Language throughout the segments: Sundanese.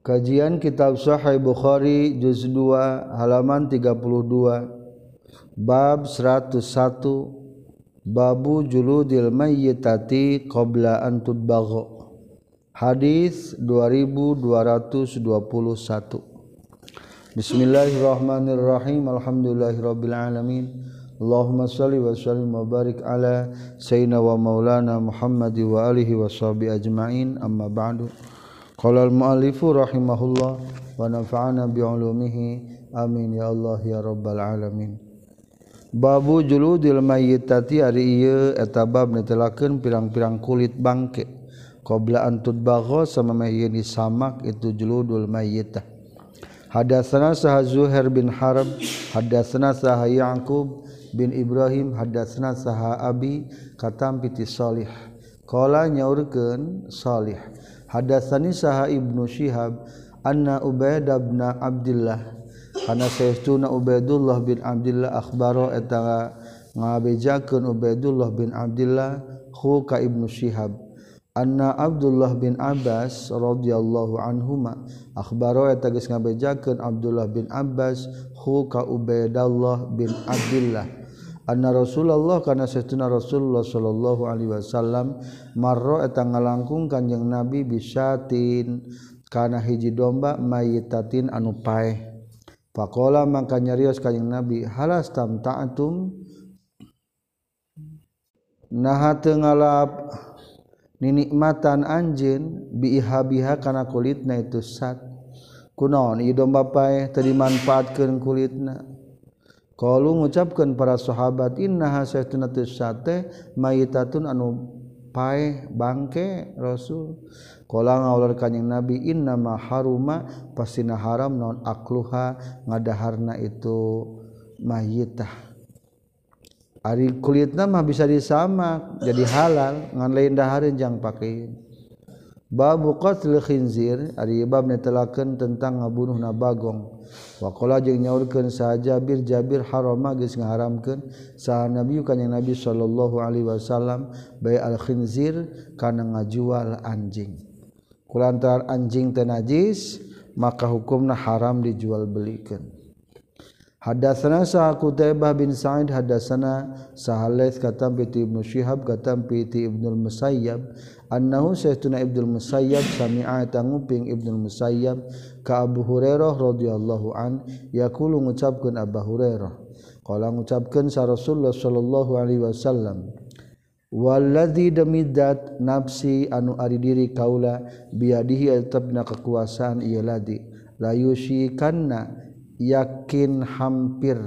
Kajian Kitab Sahih Bukhari juz 2 halaman 32 bab 101 babu juludil mayyitati qabla an tudbagha hadis 2221 Bismillahirrahmanirrahim. Alhamdulillahirabbil alamin. Allahumma shalli wa sallim wa barik ala sayyidina wa maulana Muhammad wa alihi wa sahbihi ajmain. Amma ba'du Qala al-mu'allifu rahimahullah wa nafa'ana bi'ulumihi amin ya Allah ya rabbal alamin. Babu juludil mayyitati ari ieu eta bab netelakeun pirang-pirang kulit bangke. Qabla an tudbagha samamayeun disamak itu juludul mayyitah. Hadatsana sah Zuhair bin Harb, hadatsana sah Yaqub bin Ibrahim, hadatsana sah Abi katam piti Salih. Qala nyaurkeun Salih. hadasani saha Ibnu Syihab anna Ubaid bin Abdullah kana saestuna Ubaidullah bin Abdullah akhbaro eta ngabejakeun Ubaidullah bin Abdullah khu ka Ibnu Syihab. Anna Abdullah bin Abbas radhiyallahu anhuma akhbaro eta geus ngabejakeun Abdullah bin Abbas khu ka Ubaidullah bin Abdullah anna Rasulullah kana setuna Rasulullah sallallahu alaihi wasallam marro eta ngalangkung kanjing Nabi bisatin. Kana hiji domba mayitatin anu paeh. Faqala mangka nyarios kanjing Nabi halas tam ta'atum? Naha teu ngalap ninikmatan anjeun biihabiha kana kulitna itu sat. Kunaon ieu domba paeh teu dimanfaatkeun kulitna? kalau mengucapkan para sahabat inna sate mayitatun anu pae bangke rasul. Kala ngaular kanyang nabi inna ma haruma pasina haram non akluha ngadaharna itu mayitah. Ari kulitna mah bisa disama jadi halal ngan lain dahareun jang pakeun babu qatl khinzir ari bab netelakeun tentang ngabunuhna bagong. wakola jeung nyaurkeun saja bir Jabir haroma geus ngaharamkeun saha nabi kana nabi sallallahu alaihi wasallam bay al khinzir kana ngajual anjing. Kulantaran anjing teu najis maka hukumna haram dijual belikeun. Hadatsana sa Qutaibah bin Sa'id hadatsana Sahalais katam piti Ibnu Syihab katam piti Ibnu Musayyab annahu sayyiduna Ibnu Musayyab sami'a tanguping Ibnu Musayyab ka Abu Hurairah radhiyallahu an yaqulu ngucapkeun Abu Hurairah. Qala ngucapkeun sa Rasulullah sallallahu alaihi wasallam Waladzi demidat nafsi anu ari diri kaula biadihi tetapna kekuasaan ieu ladi la kanna yakin hampir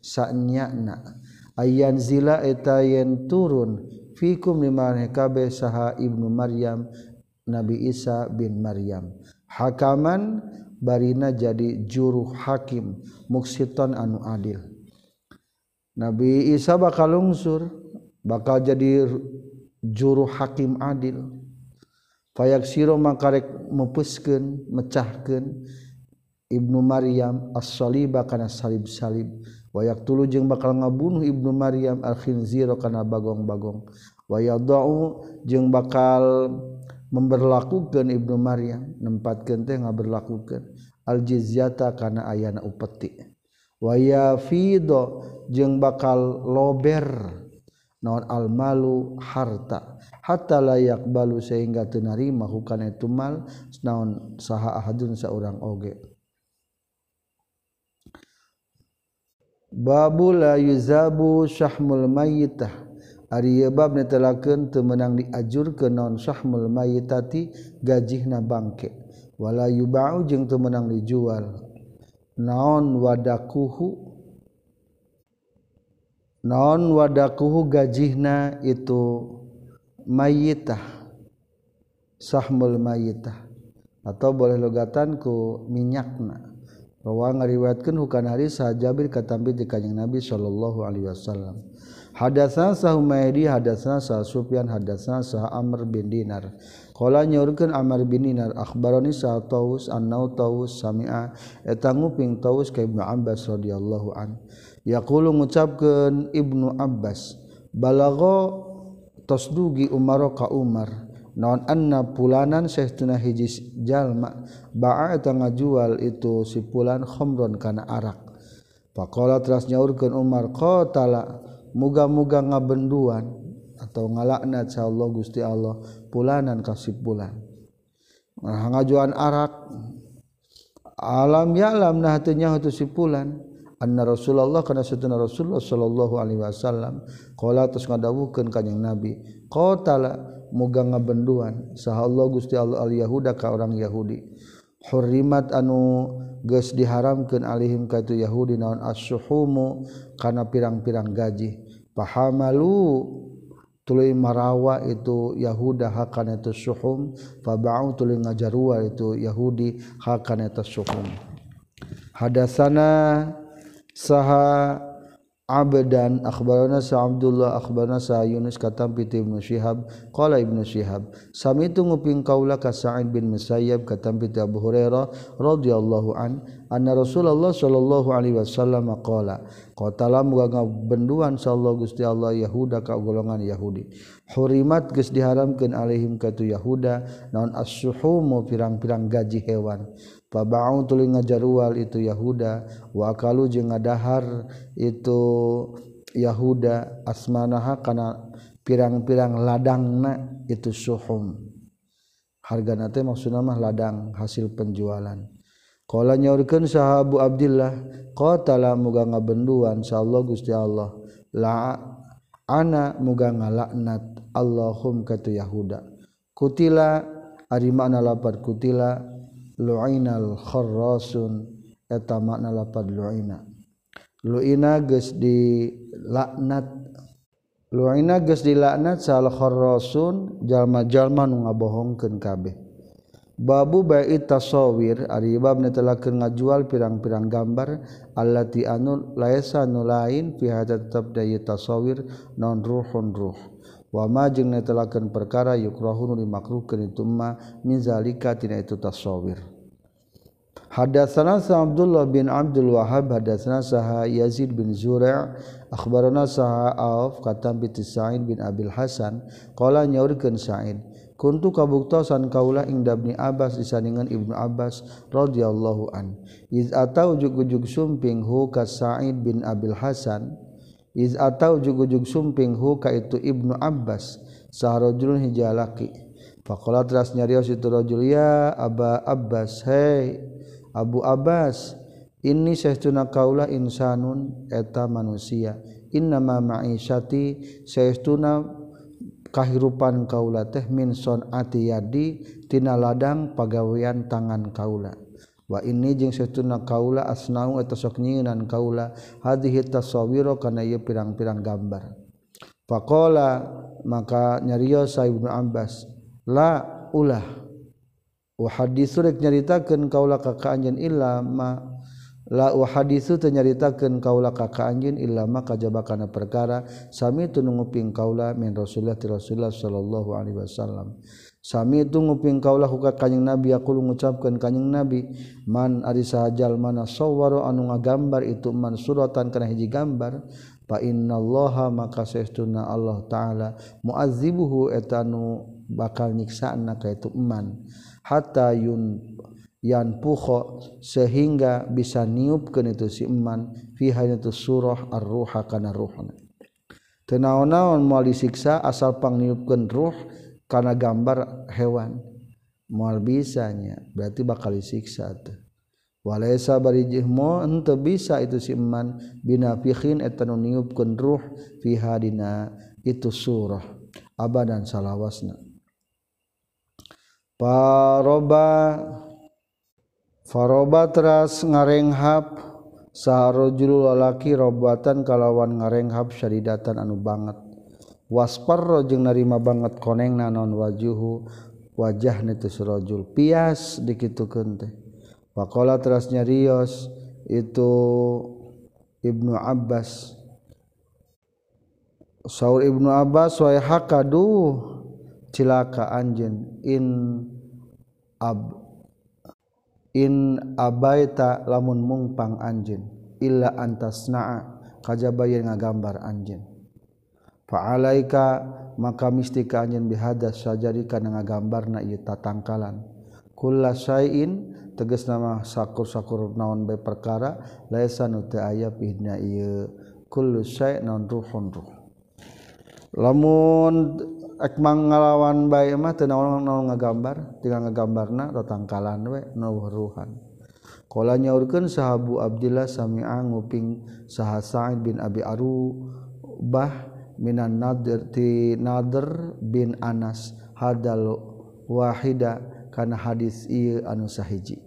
sanyana ayan zila eta yen turun fikum liman kabe saha ibnu Maryam Nabi Isa bin Maryam. Hakaman barina jadi juru hakim muksiton anu adil. Nabi Isa bakal lungsur bakal jadi juru hakim adil. Fayak siro makarek mepuskeun mecahkeun Ibnu Maryam as-saliba kana salib-salib. Wayak tulu jeung bakal ngabunuh Ibnu Maryam al-khinzira kana bagong-bagong. Wayadau jeung bakal memberlakukan Ibnu Maryam nempatkeun teh ngaberlakukeun. Al-jizyata kana ayana upeti. Wayafido jeung bakal lober naon al-malu harta. Hatta layak balu sehingga tenari mahukan itu mal naon saha ahadun saurang oge. Babula yuzabu Syahmul Mayitah. Bab netelakeun teu menang diajurkeun naon non Syahmul Mayitati gajihna bangke. Wala yubau jeung teu menang dijual. Naon wadakuhu? Naon wadakuhu gajihna itu mayitah. Syahmul Mayitah. Atau boleh logatanku minyakna. Rawa ngariwayatkeun hukana hari Jabir katambi di Kanjeng Nabi sallallahu alaihi wasallam. Hadatsana Sahumaidi hadatsana Sa Sufyan hadatsana Sa Amr bin Dinar. Qala nyaurkeun Amr bin Dinar akhbarani Sa Taus annau Taus sami'a eta nguping Taus ka Ibnu Abbas radhiyallahu an. Yaqulu ngucapkeun Ibnu Abbas balagha tasdugi Umar ka Umar. naon anna pulanan saestuna hiji jalma ba'a eta ngajual itu si pulan khamron kana arak. Faqala teras nyaurkeun Umar qatala muga-muga ngabenduan atau ngalaknat sa Allah Gusti Allah pulanan ka si pulan. Nah ngajuan arak alam ya'lam nah teu nyaho tu si pulan anna Rasulullah kana satuna Rasulullah sallallahu alaihi wasallam qala tos ngadawuhkeun kanjing Nabi qatala muga ngabenduan. Saha Allah Gusti Allah al Yahuda ka orang Yahudi. Hurrimat anu geus diharamkeun alihim ka tu Yahudi naon as-suhumu kana pirang-pirang gaji. Pahamalu tuluy marawa itu Yahuda hakana itu suhum. Faba'u tuluy ngajarua itu Yahudi hakana itu suhum. Hadasana saha Abdan akhbarana sa Abdullah akhbarana sa Yunus katam piti Ibnu Syihab qala Ibnu Syihab samitu nguping kaula ka Sa'id bin Musayyab katam piti Abu Hurairah radhiyallahu an anna Rasulullah sallallahu alaihi wasallam qala qatala muga benduan sallallahu Gusti Allah Yahuda ka golongan Yahudi. Hurimat geus diharamkeun alaihim ka tu Yahuda naon as-suhumu pirang-pirang gaji hewan? Pabau tuling ngajarwal itu Yahuda. Wakalu je ngadahar itu Yahuda asmanaha karena pirang-pirang ladangna itu suhum. Harga nate maksud nama ladang hasil penjualan. Kala nyaurkeun sahabu Abdullah qatala muga ngabenduan sallallahu Gusti Allah la ana muga ngalaknat Allahum katu Yahuda. Kutila ari makna lapar kutila luinal kharrasun eta makna lapad luina. Luina geus dilaknat. Luina geus dilaknat sal kharrasun jalma-jalma nu ngabohongkeun kabeh. Babu ba'i tasawir ari bab netelakeun ngajual pirang-pirang gambar allati anu laisa nu lain fi hadza tetep daya tasawir non ruhun ruh. Wama jeung netelakeun perkara yukrahunu dimakruhkeun itu ma min zalika tina itu tasawir Hadatsana Abdullah bin Abdul Wahhab hadatsana saha Yazid bin Zura' akhbarana saha Auf katam bi Sa'id bin Abil Hasan qala nyaurkeun Sa'id kuntu kabuktosan kaula ing Ibnu Abbas disandingan Ibnu Abbas radhiyallahu an. Atau ujug-ujug sumping bin Abil Hasan atau ka itu Ibnu Abbas saharajulun hijalaki faqala teras nyarios itu rajul ya Aba Abbas hey Abu Abbas ini seuna kaulah insanun eta manusia. Innama ma'isyati seuna kahirupan kaula teh min sonati yadi tina ladang pagawean tangan kaula wa ini jeung seuna kaula asnau eta sok nyieunan kaula hadhihi tasawiro kana ieu pirang-pirang gambar. Faqala maka nyarios sa Ibnu Abbas la ulah. hadis surek nyaritakan kaula kakak anjin ilama. La hadisu nyaritakan kaula kakak anjin ilama kajabakana perkara. Sami itu nguping kaula min rasulullah ti rasulullah sallallahu alaihi wasallam. Sami itu nguping kaulah huka kanjing nabi aku mengucapkan kanjing nabi man ari sahajal mana sawwaro anu ngagambar itu man suratan kana hiji gambar fa innallaha maka sesuna Allah taala muazzibuhu etanu bakal nyiksa na ka itu man. Hatta yun yan puho sehingga bisa niupkeun itu si iman fi itu surah ar-ruha kana ruhna teu naon-naon moal disiksa asal pang niupkeun ruh kana gambar hewan. Moal bisanya berarti bakal disiksa teh walaisa barijih mo henteu bisa itu si iman binafikhin eta nu niupkeun ruh fi hadina itu surah abadan salawasna paroba faroba teras ngarenghap saharojul lalaki robatan kalawan ngarenghap syaridatan anu banget. Wasparro jeung narima banget koneng nanon wajuhu wajah nitu surajul pias dikitukeun teh. Pakola teras nyarios itu Ibnu Abbas. Saur Ibnu Abbas wa hakadu. Cilaka anjen in ab in abaita lamun mungpang anjen illa antasna'a kajaba yang ngagambar anjen faalaika maka mistika anjeun bihadas sajari kana ngagambar na ieu tatangkalan. Kulla syai'in tegas nama sakur-sakur naon bae perkara laisa nu teu aya pihna ieu. Kullu syai' naon ruhun ruh. Lamun mang ngalawan naon ngagambar? Tinggal ngagambarna tatangkalan we we nuruhan qala nyaurkeun sahabu Abdillah Sami'a nguping saha Sa'id bin Abi Arubah minan nadir ti nadir bin Anas hadal wahida kana hadis ieu anu sahiji.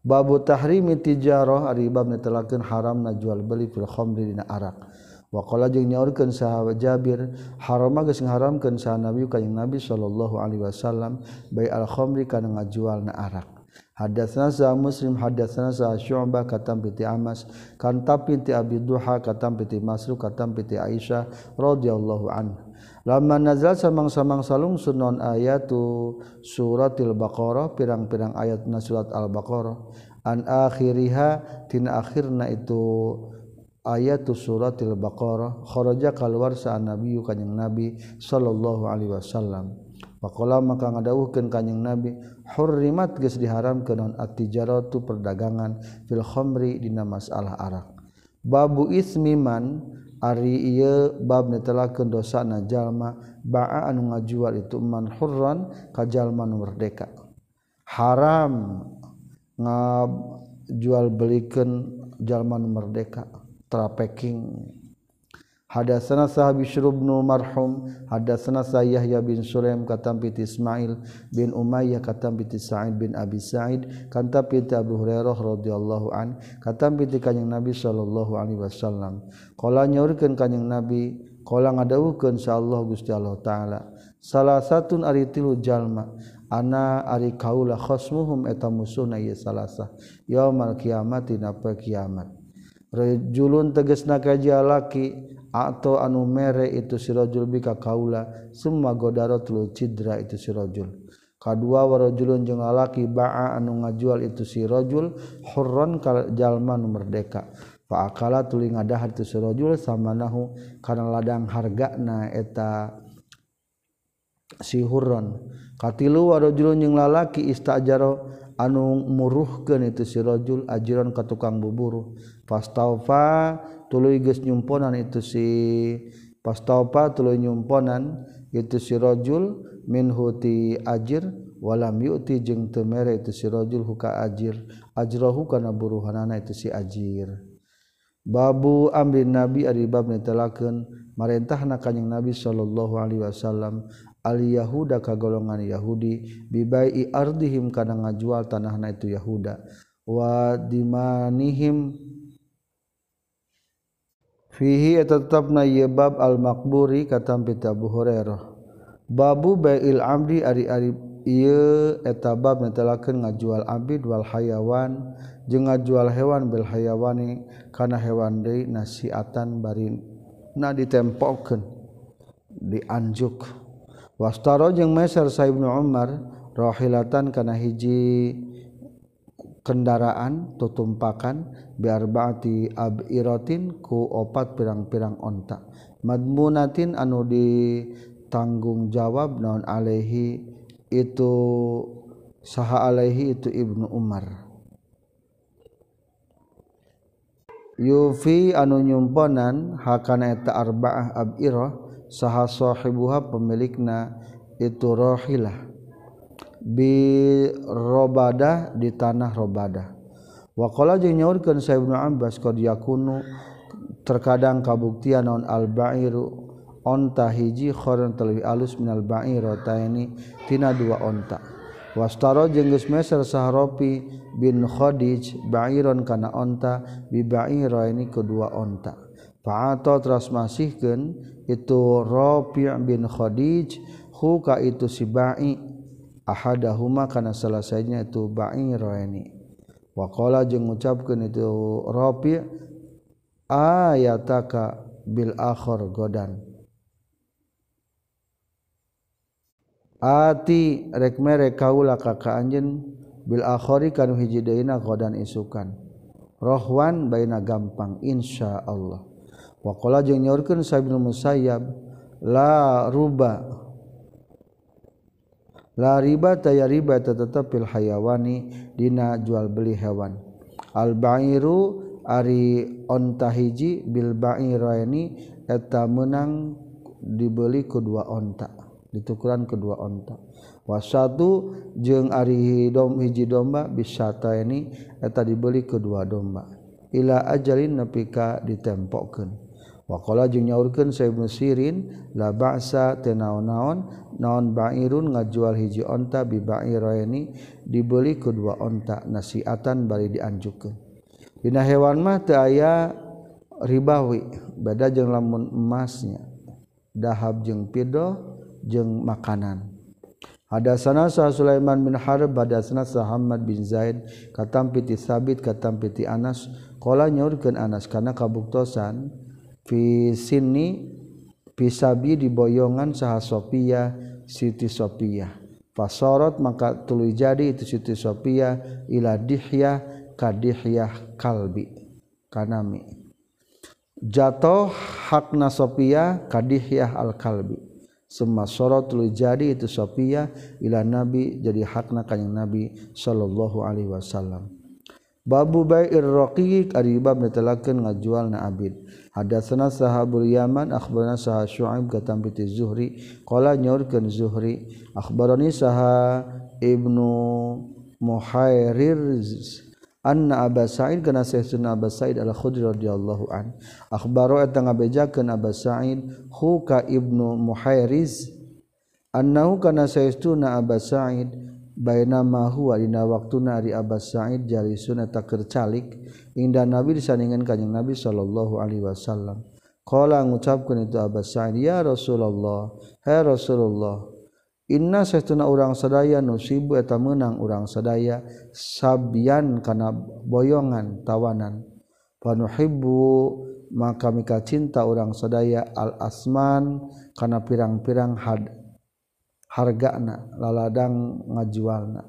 Babu tahrimi tijarah ari bab netelakeun haram na jual beli fil khamri dina arak. Wa qala jeung nyaurkeun sahabat Jabir haram geus ngaharamkeun sa Nabi kanjing Nabi sallallahu alaihi wasallam bai al khamri kana ngajualna arak. Hadatsana sa Muslim hadatsana sa Syu'bah katam piti Amas kantam piti Abi Duha katam piti Masruq katam piti Aisyah radhiyallahu anha. Lama nazal samang-samang salung sunon ayatu suratil Baqarah pirang-pirang ayat surat Al-Baqarah an akhiriha tina akhirna itu ayat suratil Baqarah kharaja keluar sa Nabi kanjeng Nabi sallallahu alaihi wasallam. Pakola maka ngadawuhkeun kanjeng Nabi hurrimat geus diharamkeun non at-tijaratu perdagangan fil khamri dina masalah arak. Babu ismiman ari ieu bab netelakeun dosa na jalma ba'a anu ngajual itu man hurran ka jalma nu merdeka. Haram ngajual belikeun jalma nu merdeka. trafficking Hadatsana sah Bishr bin Marhum, hadatsana sah Yahya bin Sulaim katam piti Ismail bin Umayyah katam piti Sa'id bin Abi Sa'id kanta piti Abu Hurairah radhiyallahu an katam piti kanjing Nabi sallallahu alaihi wasallam. Qala nyaurkeun kanjing Nabi, qala ngadawukeun sa Allah Gusti Allah taala. Salah satun ari tilu jalma ana ari kaula khasmuhum eta musuhna ieu salasa yaumul kiamat dina kiamat. rajulun tegasna na kajalaki atau anu mere itu sirajul bika kaula semua godaro tulu cidra itu sirajul kadua warajulun jeung alaki ba'a anu ngajual itu sirajul hurron jalma nu merdeka. Fa akala tuli ngadahar itu sirajul samanahu kana ladang hargana eta si hurron. Katilu warajulun jeung lalaki istajaro anu muruhkeun itu sirajul ajiran ka tukang buburu. Fastaufa tuluy geus nyumponan itu si fastaufa tuluy nyumponan itu si rajul minhu ti ajir walam yu'ti jeung teu mere itu si rajul huka ajir ajrahu kana buruhanana itu si ajir. Babu amrin nabi ari bab netelakeun marentahna kanjing nabi sallallahu alaihi wasallam al yahuda ka golongan yahudi bibai ardihim kana ngajual tanahna itu yahuda wa dimanihim fihi tetapna yebab al-makburi katampi Abu Hurairah. Babu bail amdi ari-ari ieu eta bab netelakeun ngajual abid wal hayawan jeung ngajual hewan bil hayawani kana hewan deui nasiatan bari na ditempokeun dianjuk. Wastaro jeung meser sa Ibnu Umar rahilatan kana hiji kendaraan tutumpakan biar bati abiratin ku opat pirang-pirang onta. Madmunatin anu di tanggung jawab naon alaihi itu saha alaihi itu Ibnu Umar. Yufi anu nyumponan hakana eta arba'ah abirah saha sahibuha pemilikna itu rohilah birobadah di tanah robadah wakola jeung nyaurkeun sa Ibnu Abbas qad yakunu terkadang kabuktian non al-ba'iru onta hiji khoron terlebih alus minal ba'irataini tina dua onta. Wastaro jeung geus meser sahropi bin Khadij ba'iron kana onta bi ba'iraini kedua onta. Fa'ata teras masihkeun itu Rafi' bin Khadij huka itu si ba'i. ahadahuma kana selesainya itu ba'irani waqala jeung ngucapkeun itu Rafi ayataka bil akhir godan. Ati rek mere kaula ka ka anjeun bil akhiri kanu hiji deuna godan isukan. Rohwan baina gampang insyaallah. Waqala jeung nyaurkeun Sa'ib bin Musayyab la ruba. la riba taya riba tetap fil hayawani dina jual beli hewan. Al ba'iru ari onta hiji bil ba'iraini eta menang dibeli kedua onta ditukuran kedua onta. Wasatu jeung ari dom hiji domba bisata ini eta dibeli kedua domba. Ila ajalin nepika ditempokkeun Wakola jeung nyaurkeun sa Ibnu Sirin la ba'sa teu naon-naon naon ba'irun ngajual hiji onta bi ba'iraini dibeli ku dua onta nasiatan bari dianjukeun. Dina hewan mah teu aya ribawi beda jeung lamun emasnya dahab jeung pido jeung makanan. Hadatsana sa Sulaiman bin Harb hadatsana sa Muhammad bin Zaid katam piti Sabit katam piti Anas qala nyaurkeun Anas kana kabuktosan sini pisabi diboyongan saha Sophia Siti Sophia fasorot maka tulu jadi itu Siti Sophia ila dihya kadihyah kalbi kanami jatuh hakna Sophia kadihyah al kalbi. Semua sorot tulu jadi itu Sophia ila nabi jadi hakna kanyang nabi sallallahu alaihi wasallam babu bai'ir raqiq ari bab netelakeun ngajual na abid. Hadatsana sahabul Yaman akhbarana saha Syu'aib katam bi Zuhri. Qala nyaurkeun Zuhri akhbarani saha Ibnu Muhairir anna Aba Sa'id kana sayyidina Aba Sa'id al-Khudri radhiyallahu an. Akhbaro eta ngabejakeun Aba Sa'id hu ka Ibnu Muhairiz annahu kana sayyidina Aba Sa'id baina mahu dina waktuna ari Abbas Said jari sunat takkir calik indah nabi disaningan kanjeng Nabi sallallahu Alaihi Wasallam. Qala ngucapkeun itu Abbas Said ya Rasulullah Hai Rasulullah Inna sehtuna urang sadaya nusibu eta meunang urang sadaya sabian kana boyongan tawanan. Panuhibbu maka mika cinta urang sadaya al asman kana pirang-pirang had hargana laladang ngajualna.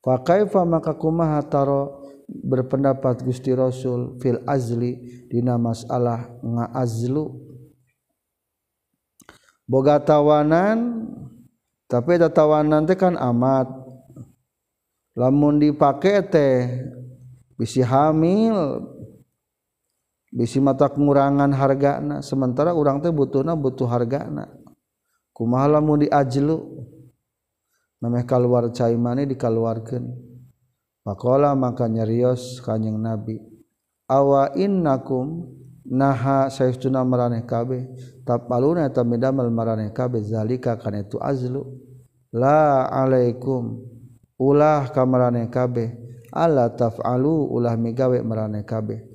Fa kaifa maka kumaha taro berpendapat Gusti Rasul fil azli dina masalah ngaazlu boga tawanan tapi ada tawanan teh kan amat. Lamun dipake teh bisi hamil bisi mata pengurangan hargana sementara orang teh butuhna butuh hargana kumalamu diajlu nameh keluar cai mani dikaluarkan. Pakola maka nyerios kanyang nabi. Awa innakum naha saestuna maraneh kabe tapaluna eta midamel maraneh kabe zalika kana itu azlu. La alaikum. Ulah ka maraneh kabe ala taf'alu. Ulah migawe maraneh kabe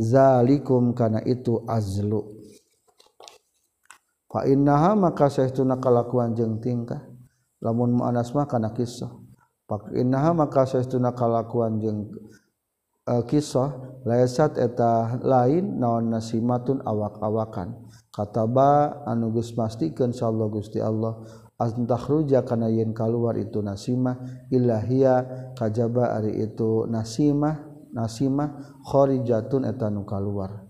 zalikum kana itu azlu. Fainnaha maka saestuna kalakuan jeung tingkah lamun muannas mah kana kisah. Fainnaha maka saestuna kalakuan jeung uh, kisah laisat eta lain naon nasimatun awak-awakan. Kataba anu geus mastikeun insyaallah Gusti Allah antakhruja kana yen kaluar itu nasimah ilahia kajaba ari itu nasimah nasimah kharijatun eta nu kaluar.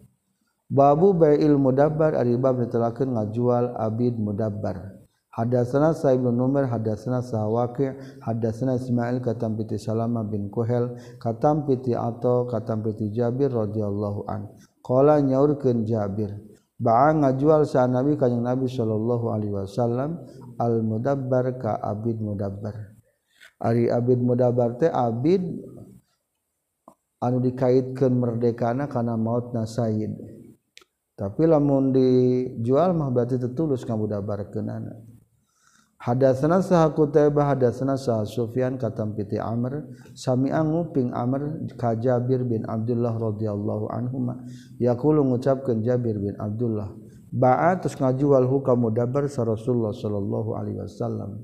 Babu bail mudabbar ari bab nitelakeun ngajual abid mudabbar. Hadatsana Sa'ib bin Umar hadatsana Sa'waqi hadatsana Ismail katam piti Salama bin Kuhel katam piti ato katam piti Jabir radhiyallahu an. Qala nyaurkeun Jabir Ba'a ngajual sa Nabi kanjing Nabi sallallahu alaihi wasallam al mudabbar ka abid mudabbar. Ari abid mudabbar teh abid anu dikaitkeun merdekana kana maut na Sayyid. Tapi lamun dijual mah berarti tetulus ngabudabarkeunana. Hadatsana saha Qutaibah hadatsana saha Sufyan katam piti Amr sami nguping Amr ka Jabir bin Abdullah radhiyallahu anhuma. Yaqulu ngucapkeun Jabir bin Abdullah ba'a tus ngajual hukam mudabar sa Rasulullah sallallahu alaihi wasallam.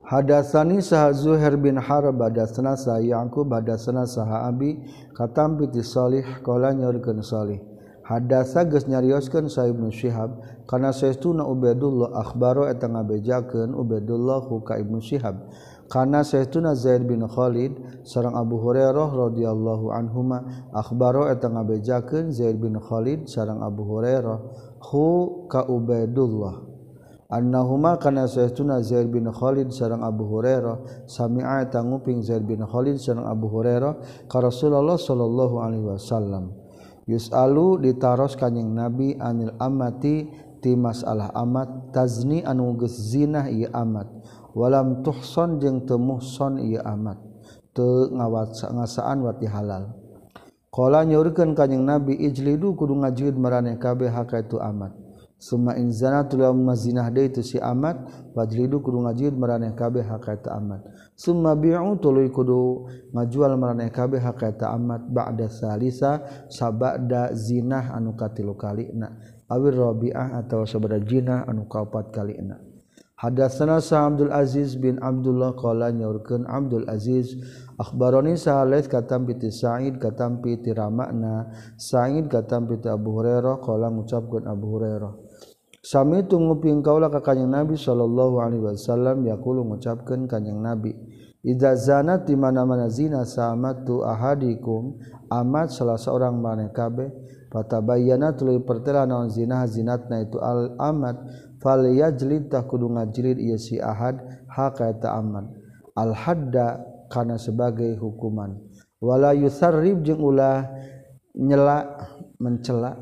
Hadatsani saha Zuhair bin Harb hadatsana saha Yaqub hadatsana saha Abi katam piti Salih qala nyorkeun Salih hadasa geus nyarioskeun sa Ibnu Syihab kana saestuna Ubaidullah akhbaro eta ngabejakeun Ubaidullah ka Ibnu Syihab kana saestuna Zaid bin Khalid sareng Abu Hurairah radhiyallahu anhuma akhbaro eta ngabejakeun Zaid bin Khalid sareng Abu Hurairah hu ka Ubaidullah. Annahuma kana saestuna Zaid bin Khalid sareng Abu Hurairah sami'a tanguping Zaid bin Khalid sareng Abu Hurairah ka Rasulullah sallallahu alaihi wasallam. Yusalu ditaros kanjing Nabi anil amati ti masalah amat tazni anu geus zina ieu amat. Walam tuhson jeung teu muhson ieu amat. Teu ngawatsa ngasaan wati halal. Qala nyaurkeun kanjing Nabi ijlidu kudu ngajiud maraneh kabeh haka itu amat. summa in zanatu tuluy mazinah deui itu si amat wajlidu kudu ngajiud maraneh kabeh hakaita amat. summa bi'u tuluy kudu ngajual maraneh kabeh hakaita amat ba'da salisa sabada zinah anu katilu kalina awir rabi'ah atawa sabada jinah anu kaopat kalina. Hadatsana Sa Abdul Aziz bin Abdullah qala nyaurkeun Abdul Aziz Akbaroni Saleh katam piti Sa'id katam piti Ramakna Sa'id katam piti Abu Hurairah qala ngucapkeun Abu Hurairah. Sami tunggu nguping kaulah ka Kanjeng Nabi sallallahu alaihi wasallam yaqulu ngucapkeun Kanjeng Nabi Idza zana di mana-mana zina sama tu ahadikum amat salah seorang maneh kabeh fatabayyana tuluy pertela naon zina zinatna itu al amat falyajlid tak kudu ngajlid ieu si ahad ha ka eta amat. Al hadda kana sebagai hukuman. Wala yusarrib jeung ulah nyela mencela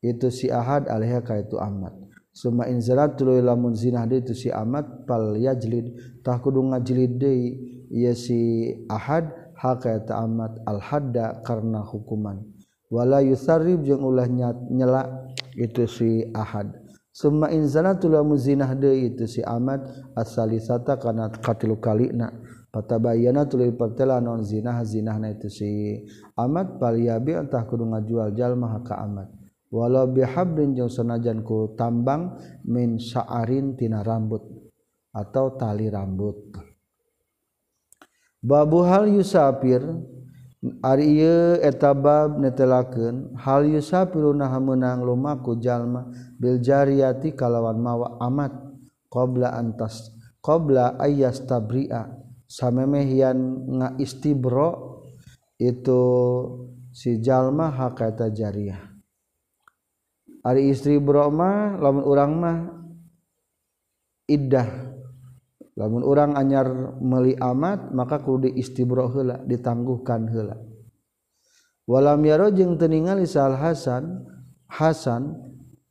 itu si ahad alaiha ka itu amat. Summa in tuluy lamun zinah deui itu si amat fal yajlid tah kudu ngajilid deui ieu si ahad hakata amat al-hadda karena hukuman. Wala yusarrib jeung ulah nyela itu si ahad. Summa in zanatula muzinah deui itu si amat asalisata kana katilu kalina fatabayyana tuluy pertela non zinah zinahna itu si amat paliabi entah kudu ngajual jalma ka amat. Walau bihabrin jeung sanajan ku tambang min sa'arin tina rambut atau tali rambut. Babu hal yusafir ari ieu eta bab netelakeun hal yusafiruna naha lumaku jalma bil jariyati kalawan mawa amat qabla antas qabla ayyastabria. samemehian nga istibro itu si jalma hakata jariah. Ari istri broma lamun urang mah iddah. Lamun orang anyar meli amat maka kudu diistibro heula ditangguhkan heula. Walam yaro jeung teu ningali sal hasan hasan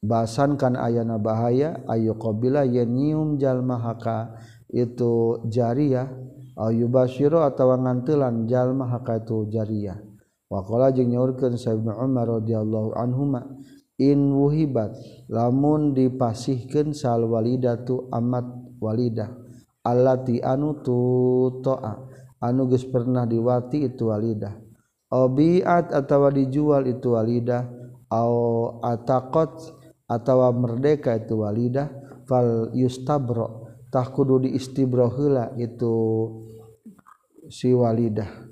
basan kan ayana bahaya ayu qabila yen nyium jalma haka itu jariah. yubashiro atau ngantelan jalma hakatu jariyah wakola jeung nyaurkeun Sayyidina Umar radhiyallahu anhuma in wuhibat lamun dipasihkeun sal walidatu amat walidah allati anu tu toa anu geus pernah diwati itu walidah. Obiat atawa dijual itu walidah au ataqat atawa merdeka itu walidah fal yustabro tah kudu diistibro heula itu si walidah.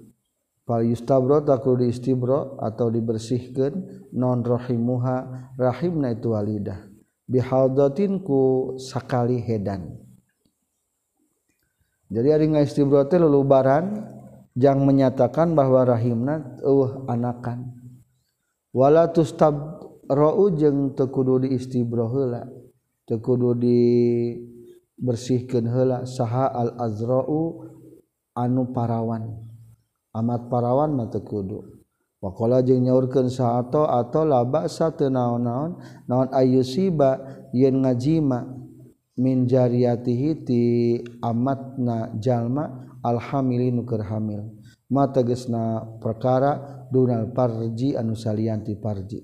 Fal yustabro takul diistibro atau dibersihkan non rahimuha rahimna itu walidah. Bihaldotin ku sakali hedan. Jadi ari ngaistibro teh lulubaran yang menyatakan bahwa rahimna uh anakan. Wala tustab ra'u jeung teu kudu diistibro heula. Teu kudu dibersihkeun heula. Saha al azra'u anu parawan. Amat parawan mata kudu. Wakola jeung nyaurkeun saato atau laba satu naon-naon. Naon ayusiba yen ngajima. Min jariyatihi ti amatna jalma alhamili nu keur hamil. Mata gesna perkara dunal parji anu salian ti parji.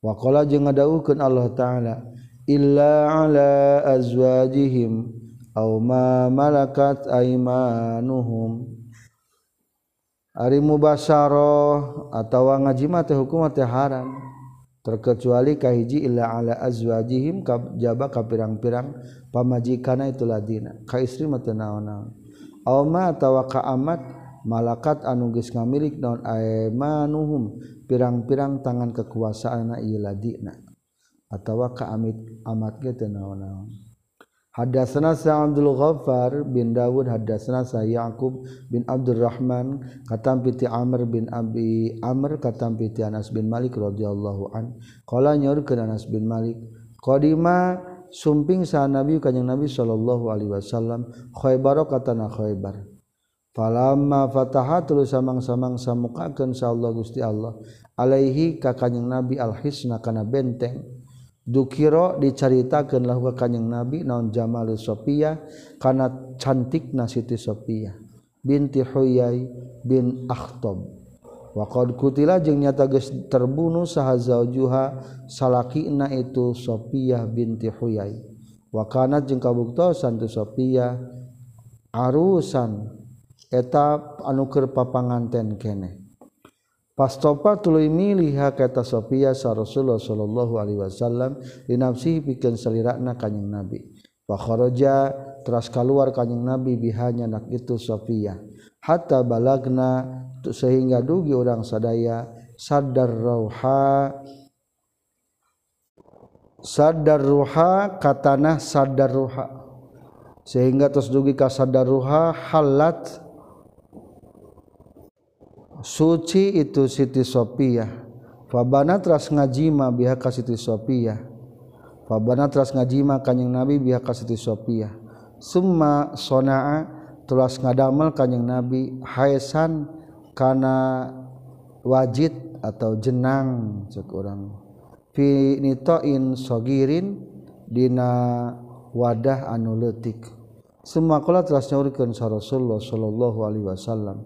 Wakola jeung ngadawuhkeun Allah taala illa ala azwajihim aw ma malakat aimanuhum. Ari mubasyarah atawa ngaji mah teh hukum teh haram. Terkecuali kahiji illa ala azwajihim jaba ka pirang-pirang pamajikana itu ladina. Ka istri mah teu naon-naon. Aw ma atawa ka amat malakat anu geus ngamilik naon aimanuhum. Pirang-pirang tangan kekuasaan ieu ladina. Atawa ka amit amat ge teu naon-naon. Hadatsana Sa'dul Ghaffar bin Dawud hadatsana Ya'qub bin Abdurrahman katam piti Amr bin Abi Amr katam piti Anas bin Malik radhiyallahu an. Qala nyaurkeun Anas bin Malik qadima sumping sa Nabi kanjing Nabi sallallahu alaihi wasallam Khaibar katana Khaibar falamma fataha tulus samang-samang samukakeun sa Allah Gusti Allah alaihi ka kanjing Nabi al-hisna kana benteng. dukiro diceritakanlah ke kanyeng nabi naon Jamal Sofia karena cantik na Siti Sofia binti Huyai bin Akhtob waqad kutila jeung nyata geus terbunuh saha zaujuha salakina itu Sofia binti Huyai. Wa kana jeung kabuktosan tu Sofia arusan eta anu keur papanganten keneh Pastopa tuluy milih kata Sofia sa Rasulullah sallallahu alaihi wasallam li nafsihi pikeun salirakna kanjing Nabi. Fa kharaja teras keluar kanjing Nabi bihanya nak itu Sofia. Hatta balagna sehingga dugi orang sadaya sadar rauha sadar ruha katana sadar ruha sehingga terus dugi ka sadar ruha halat suci itu Siti Sophia fabana tras ngajima biha ka Siti Sophia fabana tras ngajima kanjing Nabi biha ka Siti Sophia summa sonaa tulas ngadamel kanjing Nabi haisan kana wajid atau jenang cek orang. Fi nitoin sogirin dina wadah anu leutik. Semua kula telah nyaurkeun sa Rasulullah sallallahu alaihi wasallam.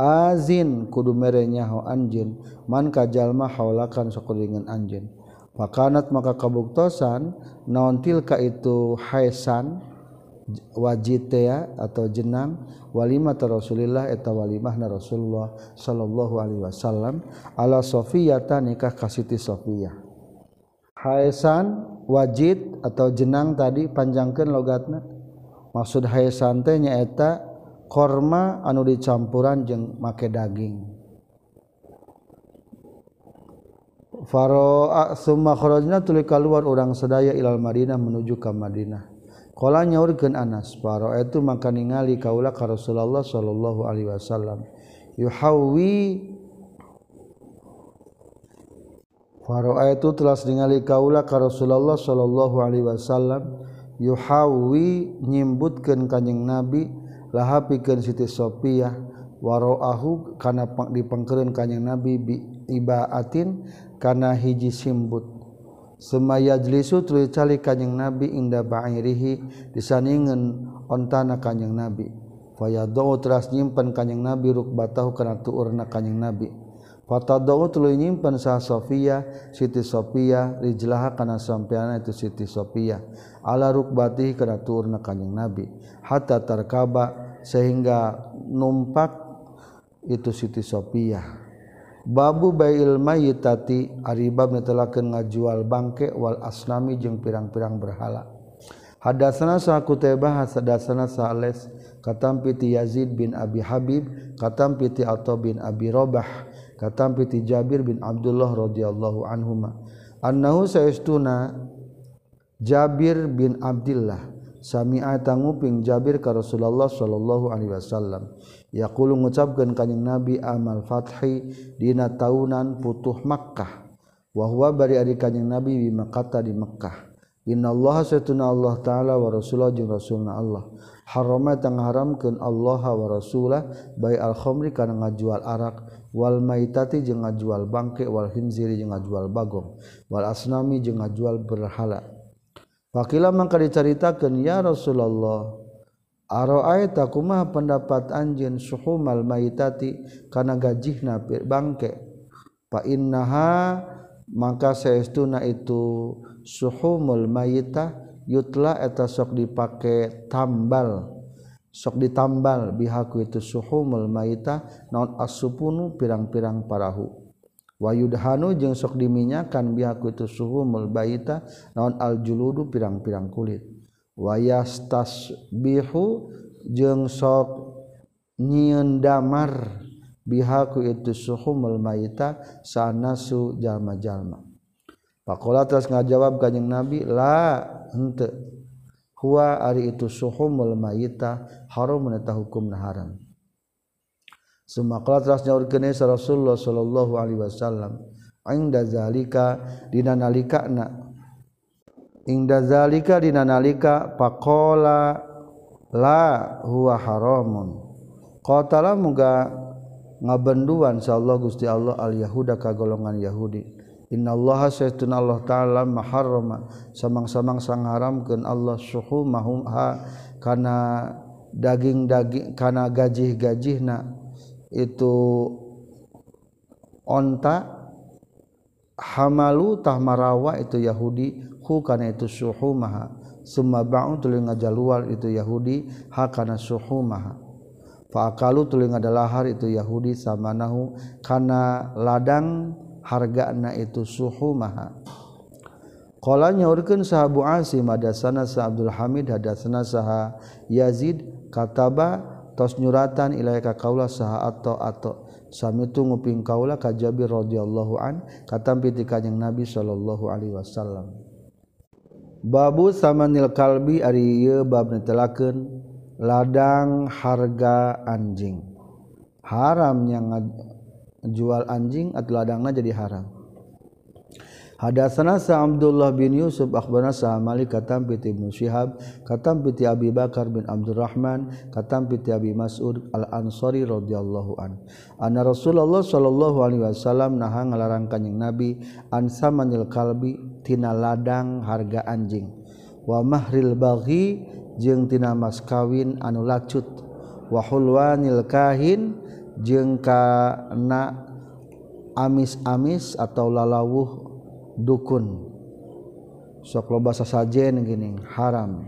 azin kudu merenyaho anjin man kajallma haulakan sokuringan anjin Fakanat maka kabuktosan naontil ka itu haisan wajitea atau jenang walimah Rasulillah eta walimah na Rasulullah sallallahu alaihi wasallam ala Sofiyata nikah kasiti Sofiyah. Haisan wajid atau jenang tadi panjangkan logatna. Maksud haisan teh nyaeta korma anu dicampuran jeung make daging Faro summa kharajna tuluy keluar urang sedaya ilal Madinah menuju ka Madinah. Qala nyaurkeun Anas, faro itu maka ningali kaula ka Rasulullah sallallahu alaihi wasallam. Yuhawi Faro itu telah ningali kaula ka Rasulullah sallallahu alaihi wasallam yuhawi nyimbutkeun kanjing Nabi laha pikeun Siti Sophia waroahu kana dipengkeun kanjing Nabi bi ibaatin kana hiji simbut. Semayajlisu tuluy calik kanjing Nabi inda ba'irihi disaningeun ontana kanjing Nabi. Fayadau teras nyimpen kanjing Nabi rukbatahu kana tuurna kanjing Nabi. Fatadau tuluy nyimpen sa Sofia Siti Sofia rijlaha kana sampeana itu Siti Sofia. ala rukbatihi kana turna kanjing nabi. Hatta tarkaba sehingga numpak itu Siti Sophia babu bail mayitati aribab netelakeun ngajual bangke wal asnami jeung pirang-pirang berhala. Hadatsana sa kutaiba hadatsana sa les katam piti Yazid bin Abi Habib katam piti Atha bin Abi Robah katam piti Jabir bin Abdullah radhiyallahu anhuma. Annahu saestuna Jabir bin Abdullah sami'ata nguping Jabir ka Rasulullah sallallahu alaihi wasallam. Yaqulu ngucapkeun kanjing Nabi amal fathi dina taunan putuh Makkah. Wa huwa bari ari kanjing Nabi di Makkah di Makkah. Innallaha satuna Allah taala wa rasulullah jeung rasulna Allah. Harama tang haramkeun Allah wa rasulah bai al khamri kana ngajual arak wal maitati jeung ngajual bangke wal hinziri jeung ngajual bagong wal asnami jeung ngajual berhala. Wakila mangka diceritakeun ya Rasulullah. Aroaita kumah pendapat anjeun suhumal maitati kana gajihna bangke. Fa innaha mangka saestuna itu suhumul mayitah yutla eta sok dipake tambal sok ditambal bihaku itu suhumul mayitah naon asupunu pirang-pirang parahu wayudhanu jeung sok diminyakan bihaku itu suhu mulbaita naon aljuludu pirang-pirang kulit. Wayastasbihu jeung sok nyieun damar bihaku itu suhu mulbaita sanasu jalma-jalma. Pakola terus ngajawab kanjeng Nabi la hente huwa ari itu suhumul mayita haram menetah hukum haram. Suma qala teras nyaurkeun Rasulullah sallallahu alaihi wasallam inda zalika dina nalikana inda zalika dina nalika pakola la huwa haramun. Qatala muga ngabenduan insyaallah Gusti Allah al yahuda ka golongan Yahudi. Innallaha sayyidun Allah ta'ala maharrama. Samang-samang sang haramkeun Allah suhumahum ha kana daging-daging kana gajih-gajihna itu onta hamalu tah marawa itu Yahudi. Hu kana itu suhumaha summa ba'u tuluy ngajalual itu Yahudi. Ha kana suhumaha fa akalu tuluy ngadalahar itu Yahudi. Samanahu kana ladang hargana itu suhu maha. Qala nyaurkeun saha Bu Asim hadasana sa Abdul Hamid hadasana saha Yazid kataba tos nyuratan ilaika kaula saha ato ato. Sami tu nguping kaula ka Jabir radhiyallahu an katampi ti kanjing Nabi sallallahu alaihi wasallam. Babu samanil kalbi ari ieu bab netelakeun ladang harga anjing. Haramnya jual anjing atau ladangna jadi haram. Hadatsana sa Abdullah bin Yusuf akhbarana sa Malik katam piti Ibnu Syihab katam piti Abi Bakar bin Abdurrahman katam piti Abi Mas'ud Al-Ansari radhiyallahu an. Anna Rasulullah sallallahu alaihi wasallam naha ngalarang kanjing Nabi an samanil kalbi tina ladang harga anjing wa mahril baghi jeung tina mas kawin anu lacut wa hulwanil kahin jeung kana amis-amis atau lalawuh dukun. Sok lo bahasa sajen gini haram.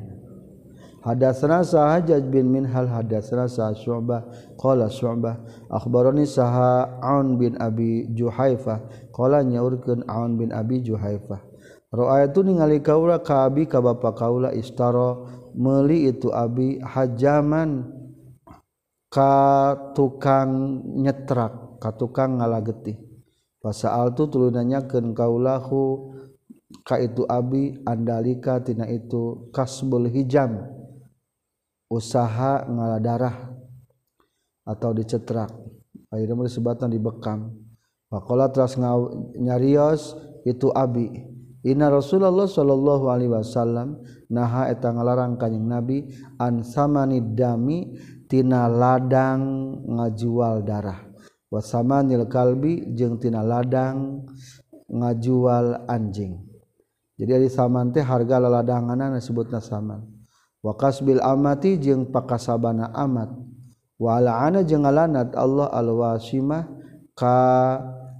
Hadatsana sahajaj bin minhal hadatsana sah syu'bah. Qala syu'bah akhbarani saha aun bin abi juhaifah. Qala nyaurkeun aun bin abi juhaifah. Ra'aitu ningali kaula ka abi ka bapa kaula istaro meuli itu abi hajaman ka tukang nyetrak ka tukang ngalageti. pasal tu tulunanyaken kaulahu ka itu abi andalika tina itu kasbul hijam usaha ngaladarah atau dicetrak akhirnya disebatan dibekam Pakola teras nyarios itu abi. Inna Rasulullah sallallahu alaihi wasallam naha eta ngalarang kanjing Nabi an samani dami tina ladang ngajual darah. wasama nil kalbi jeung tina ladang ngajual anjing. Jadi ari saman teh harga laladanganna disebutna saman. Wa kasbil amati jeung pakasabana amat. Wa ana jeung ngalanat Allah alwasimah ka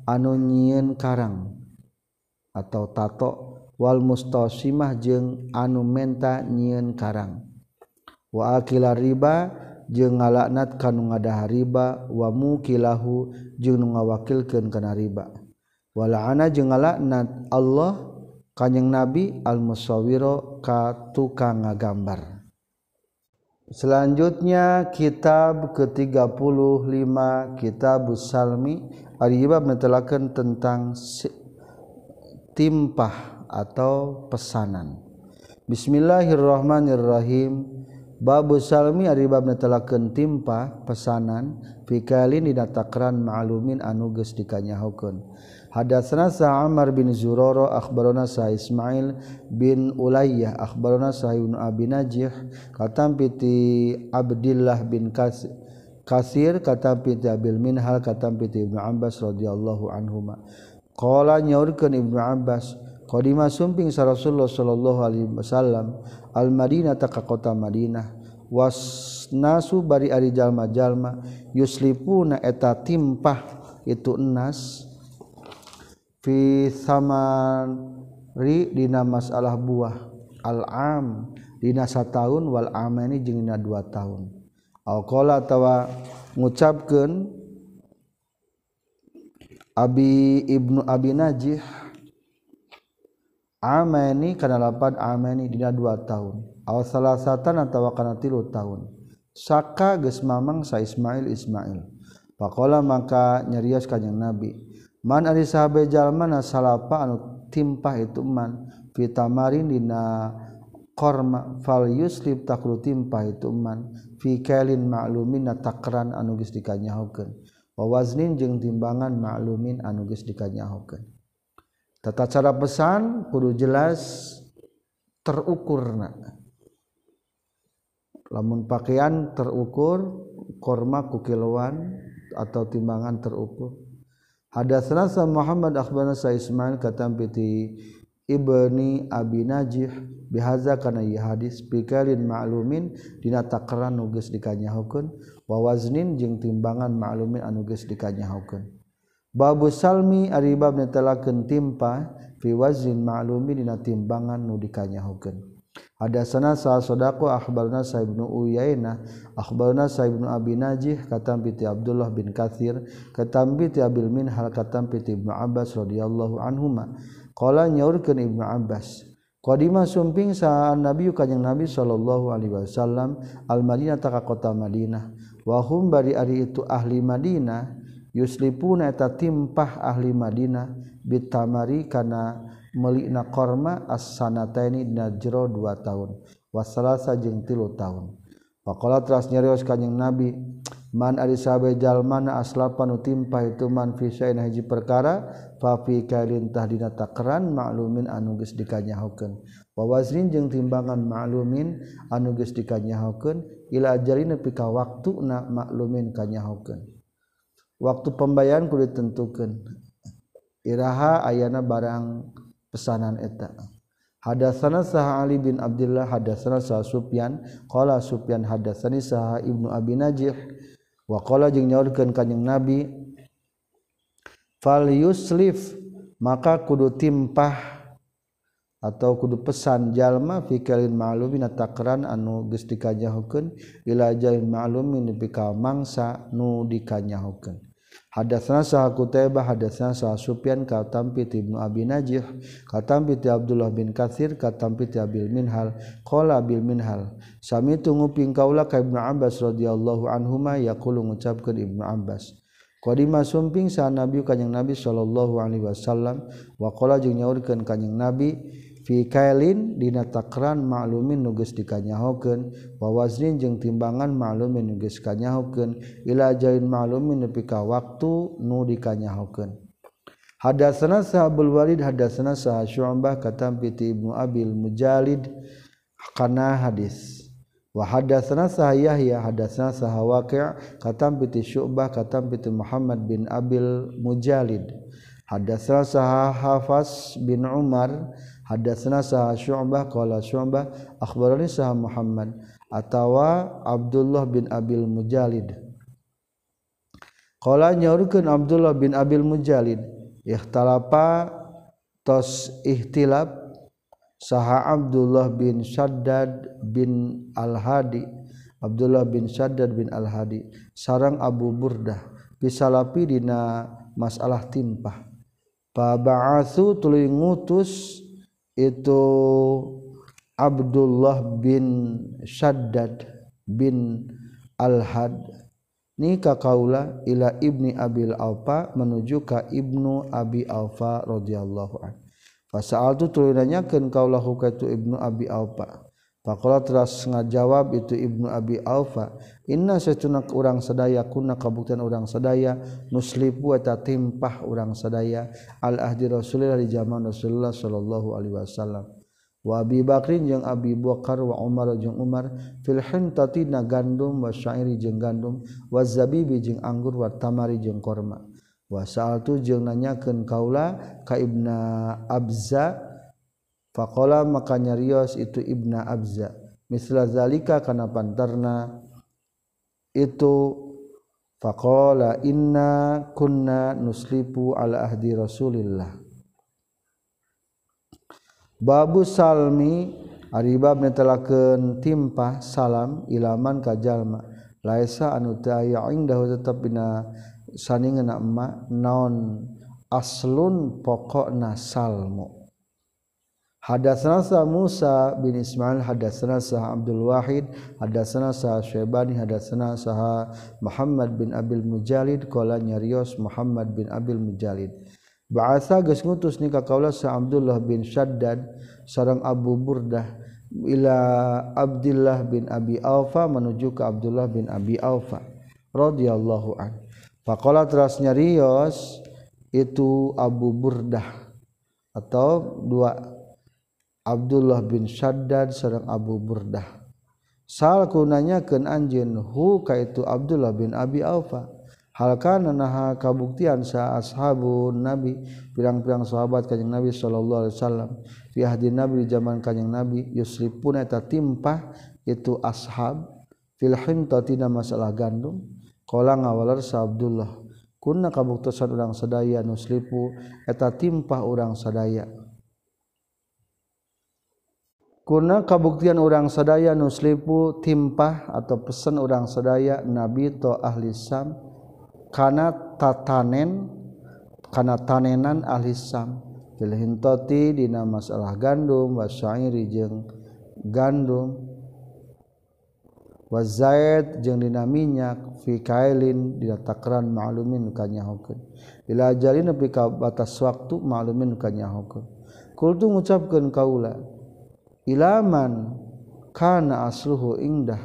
anu nyieun karang atau tato. Wal mustasimah jeung anu menta nyieun karang. Wa akila riba jeung ngalaknat kanu ngada riba wa mukilahu jeung nu ngawakilkeun kana riba. Wala ana jeung ngalaknat Allah kanjing nabi al musawiro ka tukang ngagambar. Selanjutnya kitab ke-35 kitab salmi Aribab menetelakan tentang timpah atau pesanan. Bismillahirrahmanirrahim. babu Salmi Aribabna telaken timpa pesanan fikalin didatakran ma'lumin anuges dikanyahukeun Hadatsna sa Amr bin Zuroro akhbarona sa Ismail bin Ulayyah akhbarona sa Ibnu Abi Najih katam piti Abdullah bin Kasir Kasir katam piti Abil Minhal katam piti Ibnu Abbas radhiyallahu anhuma. Qala nyaurkeun Ibnu Abbas Qadima sumping sa Rasulullah sallallahu Alaihi Wasallam Al Madinah ta ka kota Madinah wasnasu bari ari jalma-jalma yuslipuna eta timpah itu enas fi samari dina masalah buah al-am dina sataun wal amani jeung dina dua tahun. Alqala tawa ngucapkeun Abi Ibnu Abi Najih amani kana lapad amani dina dua tahun. Aw salasatan atawa kana tilu tahun. Saka geus mamang sa Ismail Ismail. Pakola maka nyarios kanjing Nabi man ari sahabe jalma na salapa anu timpah itu man fitamarin dina korma fal yuslib takru timpah itu man fi kailin ma'lumin na takran anu geus dikanyahokeun. Wa waznin jeung timbangan ma'lumin anu geus dikanyahokeun. tata cara pesan kudu jelas terukurna. Lamun pakaian terukur korma kukiluan atau timbangan terukur. Hadatsna Muhammad akhbarana sa Ismail katam piti ibni Abi Najih bihaza kana ieu hadis pikalin ma'lumin dina takaran nu geus dikanyahokeun wa waznin jeung timbangan ma'lumin anu geus dikanyahokeun babu salmi aribab netelakeun timpa fi wazin ma'lumi dina timbangan nu dikanyahokeun. Hadatsana sa sodako akhbarna sa ibnu Uyainah akhbarna sa ibnu Abi Najih katam piti Abdullah bin Katsir katam piti Abil Minhal katam piti Ibnu Abbas radhiyallahu anhuma. Qala nyaurkeun Ibnu Abbas qadima sumping sa Nabi kanjing Nabi sallallahu alaihi wasallam al Madinah ta kota Madinah. Wa hum bari ari itu ahli Madinah yuslipuna eta timpah ahli Madinah bitamari kana melikna korma as-sanataini dina jero dua tahun. Wasalasa jeung tilu tahun. Pakola teras nyerios kanjing Nabi man ari sahabe jalmana aslapan utimpah itu man fi saina hiji perkara fa fi kalintah dina takran ma'lumin anu geus dikanyahokeun. Wa wazrin jeung timbangan ma'lumin anu geus dikanyahokeun ila ajalina ka waktuna ma'lumin kanyahokeun. waktu pembayaran kudu ditentukan. Iraha ayana barang pesanan eta. Hadatsana saha Ali bin Abdullah hadatsana saha Sufyan. Qala Sufyan hadatsani saha Ibnu Abi Najih. Wa qala jeung nyaurkeun kanjing Nabi fal yuslif maka kudu timpah atau kudu pesan jalma fi kalin ma'lumin takran anu geus dikanyahokeun ila jalin ma'lumin fi mangsa nu dikanyahokeun Hadatsana sah Qutaibah hadatsana sah Sufyan katampi ti Ibnu Abi Najih katampi ti Abdullah bin Katsir katampi ti Abil Minhal. Qala Abil Minhal sami nguping kaula ka Ibnu Abbas radhiyallahu anhuma yaqulu ngucapkeun Ibnu Abbas. Qadima sumping sa Nabi kanjing Nabi sallallahu alaihi wasallam wa qala jeung nyaurkeun kanjing Nabi kailin dina takran maklumin nuges dikanyahokeun. Wa waznin jeung timbangan maklumin nuges kanyahokeun ila jain maklumin nepi ka waktu nu dikanyahokeun. Hadatsana sahabul walid hadatsana sah syu'bah katam piti ibnu abil mujalid kana hadis. Wa hadatsana sah yahya hadatsana sah waqi' katam piti syu'bah katam piti muhammad bin abil mujalid. Hadatsana sah hafas bin umar hadatsana sa syu'bah qala syu'bah akhbarani sa Muhammad atawa Abdullah bin Abil Mujalid. Qala nyaurkeun Abdullah bin Abil Mujalid ikhtalapa tos ihtilab saha Abdullah bin Shaddad bin Al-Hadi. Abdullah bin Shaddad bin Al-Hadi sarang Abu Burdah bisalapi dina masalah timpah. Fa ba'atsu tuluy ngutus itu Abdullah bin Shaddad bin Al-Had nikah kaula ila ibni Abil Alfa menuju ka ibnu Abi Alfa radhiyallahu an. Fasal tu tulinannya kan kaulahu katu ibnu Abi Alfa. Pakola teras ngajawab itu Ibnu Abi Alfa. Inna secuna urang sedaya kuna kabuktian urang sedaya nuslipu eta timpah urang sedaya al ahdi Rasulillah di zaman Rasulullah sallallahu alaihi wasallam. Wa Abi Bakrin jeung Abi Bakar wa Umar jeung Umar fil hintati na gandum wa syairi jeung gandum wa zabibi jeung anggur wa tamari jeung korma. Wa sa'altu jeung nanyakeun kaula ka Ibnu Abza Fakola makanya Rios itu Ibna Abza. Misla zalika kana pantarna itu fakola inna kunna nuslipu ala ahdi Rasulillah. Babu salmi aribab netelakeun timpah salam ilaman ka jalma. Laisa anu teu aya indahu tetep dina saningeuna emak naon aslun pokokna salmu. Hadas rasa Musa bin Ismail hadas sah Abdul Wahid hadas sah Syebani hadas sah Muhammad bin Abil Mujalid kolanya Rios Muhammad bin Abil Mujalid bahasa gesngutus nikah kaulah sa Abdullah bin Syaddad sarang Abu Burdah ila Abdullah bin Abi Aufa menuju ke Abdullah bin Abi Aufa radhiyallahu an. Faqala terasnya Rios itu Abu Burdah atau dua Abdullah bin Shaddad sareng Abu Burdah. Sal ku nanyakeun anjeun hu ka itu Abdullah bin Abi Aufa? Hal kana naha kabuktian sa ashabun nabi? Pirang-pirang sahabat kanjing nabi sallallahu alaihi wasallam fi ahdi nabi di zaman kanjing nabi yusrifun eta timpah itu ashab fil himta tina masalah gandum. Qala ngawalar sa Abdullah kunna kabuktosan urang sadaya nuslipu eta timpah urang sadaya. kuna kabuktian orang sadaya nuslipu timpah atau pesan orang sadaya nabi to ahli sam kana tatanen kana tanenan ahli sam. Filhintoti dina masalah gandum wa jeung gandum wazaid jeung dina minyak fi kailin dina takran ma'lumin kanyahokeun. Ila nepi ka batas waktu ma'lumin kanyahokeun. Kultu ngucapkeun kaula ilaman kana asluhu indah.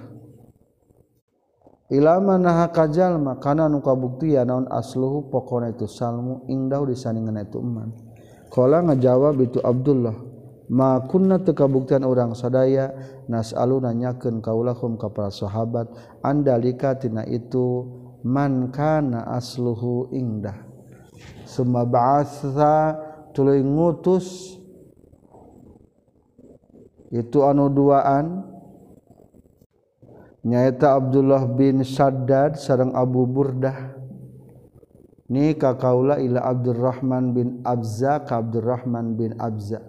Ilaman naha kajalma kana nu kabuktian naon asluhu pokona itu salmu indah disandingan itu man kala ngajawab itu Abdullah ma kunna teu kabuktian urang sadaya nasalu nanyakeun kaulahum ka para sahabat andalika tina itu man kana asluhu indah. Summa ba'atha tuluy ngutus itu anu duaan. Nyaita Abdullah bin Saddad sareng Abu Burdah. Ni kakaula ila Abdurrahman bin Abza ka Abdurrahman bin Abza.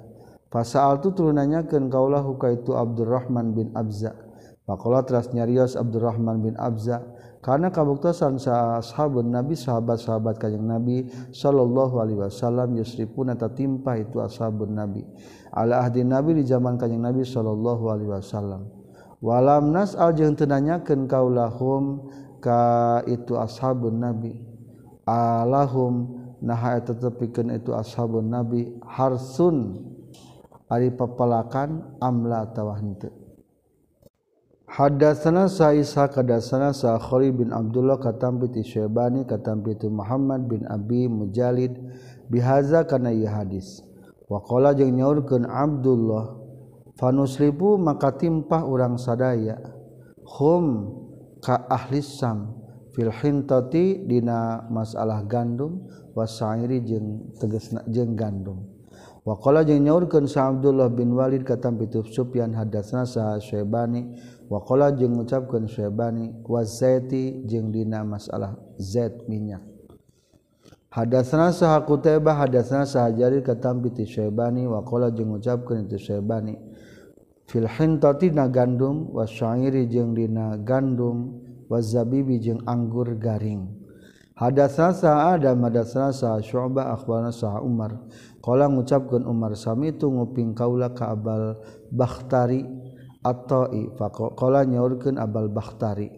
Pasal tu turunannya kan kaulah huka itu Abdurrahman bin Abza. Pakola teras nyarios Abdurrahman bin Abza. karena kabuktasan sahabat nabi sahabat-sahabat kajjeng nabi sallallahu Alaihi Wasallam Yusri pun timpa itu ashabun nabi. Ala ahdi nabi di zaman kajjeng nabi sallallahu Alaihi Wasallam. Walam nas al jeung tenanyakeun kaulahum ka itu ashabun nabi. Alahum naha eta tepikeun itu ashabun nabi harsun ari papalakan amla tawah henteu. Hadatsana Sa'isa kadatsana Sa'khari bin Abdullah katampi ti Syebani katampi ti Muhammad bin Abi Mujalid bihaza kana ieu hadis. Wa qala jeung nyaurkeun Abdullah fanuslibu maka timpah urang sadaya hum ka ahli sam fil hintati dina masalah gandum wasairi jeung tegasna jeung gandum. Wa qala jeung nyaurkeun Sa Abdullah bin Walid katampi ti Sufyan hadatsana Sa'syebani wakola jeung mengucapkan Syebani wazaiti jeung dina masalah Z minyak. Hadasna saha kuteba hadasna sahajari katampi ti Syebani wakola jeung mengucapkan itu Syebani fil hintati na gandum wasyairi jeung dina gandum wazabibi jeung anggur garing. Hadasna sa ada madasna sa Syu'bah akhbarana sa Umar. Qala ngucapkeun Umar sami itu nguping kaula ka Abal Bakhtari. at-ta'i faqala nyaurkeun abal bakhtari.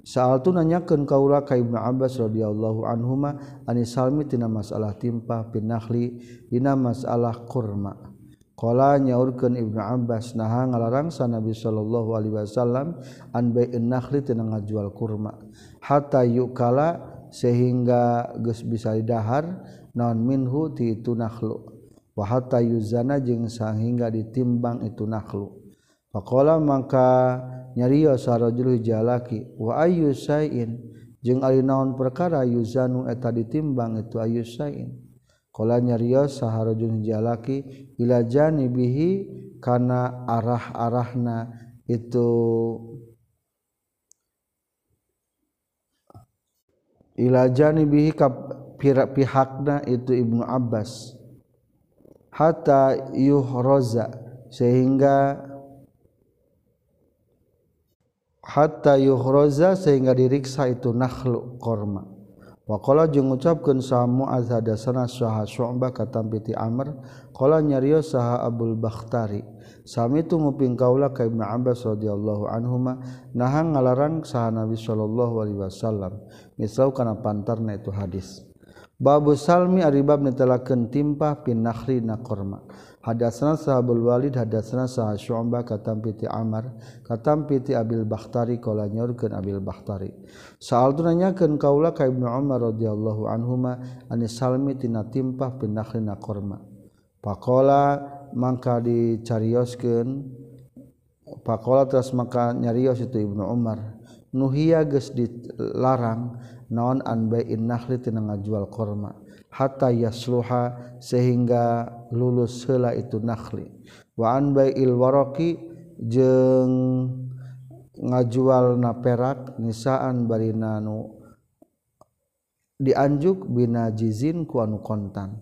Saal tu nanyakeun kaula ka Ibnu Abbas radhiyallahu anhuma ani salmi tina masalah timpa pinahli dina masalah kurma qala nyaurkeun Ibnu Abbas naha ngalarangsa Nabi sallallahu alaihi wasallam an bai'in nakhli tina ngajual kurma hatta yukala sehingga geus bisa didahar naon minhu ti itu nakhlu. Wa hatta yuzana jeung sehingga ditimbang itu nakhlu. Pakola maka nyariyo sarajul jalaki wa ayu sayin jeung ari naon perkara yuzanu eta ditimbang itu ayu sayin. Kala nyariyo saharajul jalaki ila janibihi kana arah-arahna itu ila janibihi ka pihakna itu Ibnu Abbas hatta yuhraza sehingga hatta yuhroza sehingga diriksa itu nakhlu korma Wakola jeung ucapkan samu azhadasana saha syu'ba katampiti amr. Qala nyario saha abul bakhtari Sami itu nguping kaulah ka Ibnu Abbas radhiyallahu anhuma nahang ngalarang saha Nabi sallallahu alaihi wasallam. Misau kana pantarna itu hadis. Babu salmi aribab netelakeun timpah pin nakhri na korma Hadasna sahabul walid hadasna sah syu'bah katam piti Amar katam piti Abil Bakhtari kala nyorkeun Abil Bakhtari. Saal tu nanyakeun kaula ka Ibnu Umar radhiyallahu anhuma an salmi tina timpah pinakhlina korma. Pakola mangka dicarioskeun pakola terus maka nyarios itu Ibnu Umar. Nuhia geus dilarang naon an bai'in nakhli tina ngajual korma. hatta yasluha sehingga lulus heula itu nakhli. Wa an bai'il waraqi jeung ngajualna perak nisaan barinanu dianjuk bina jizin ku anu kontan.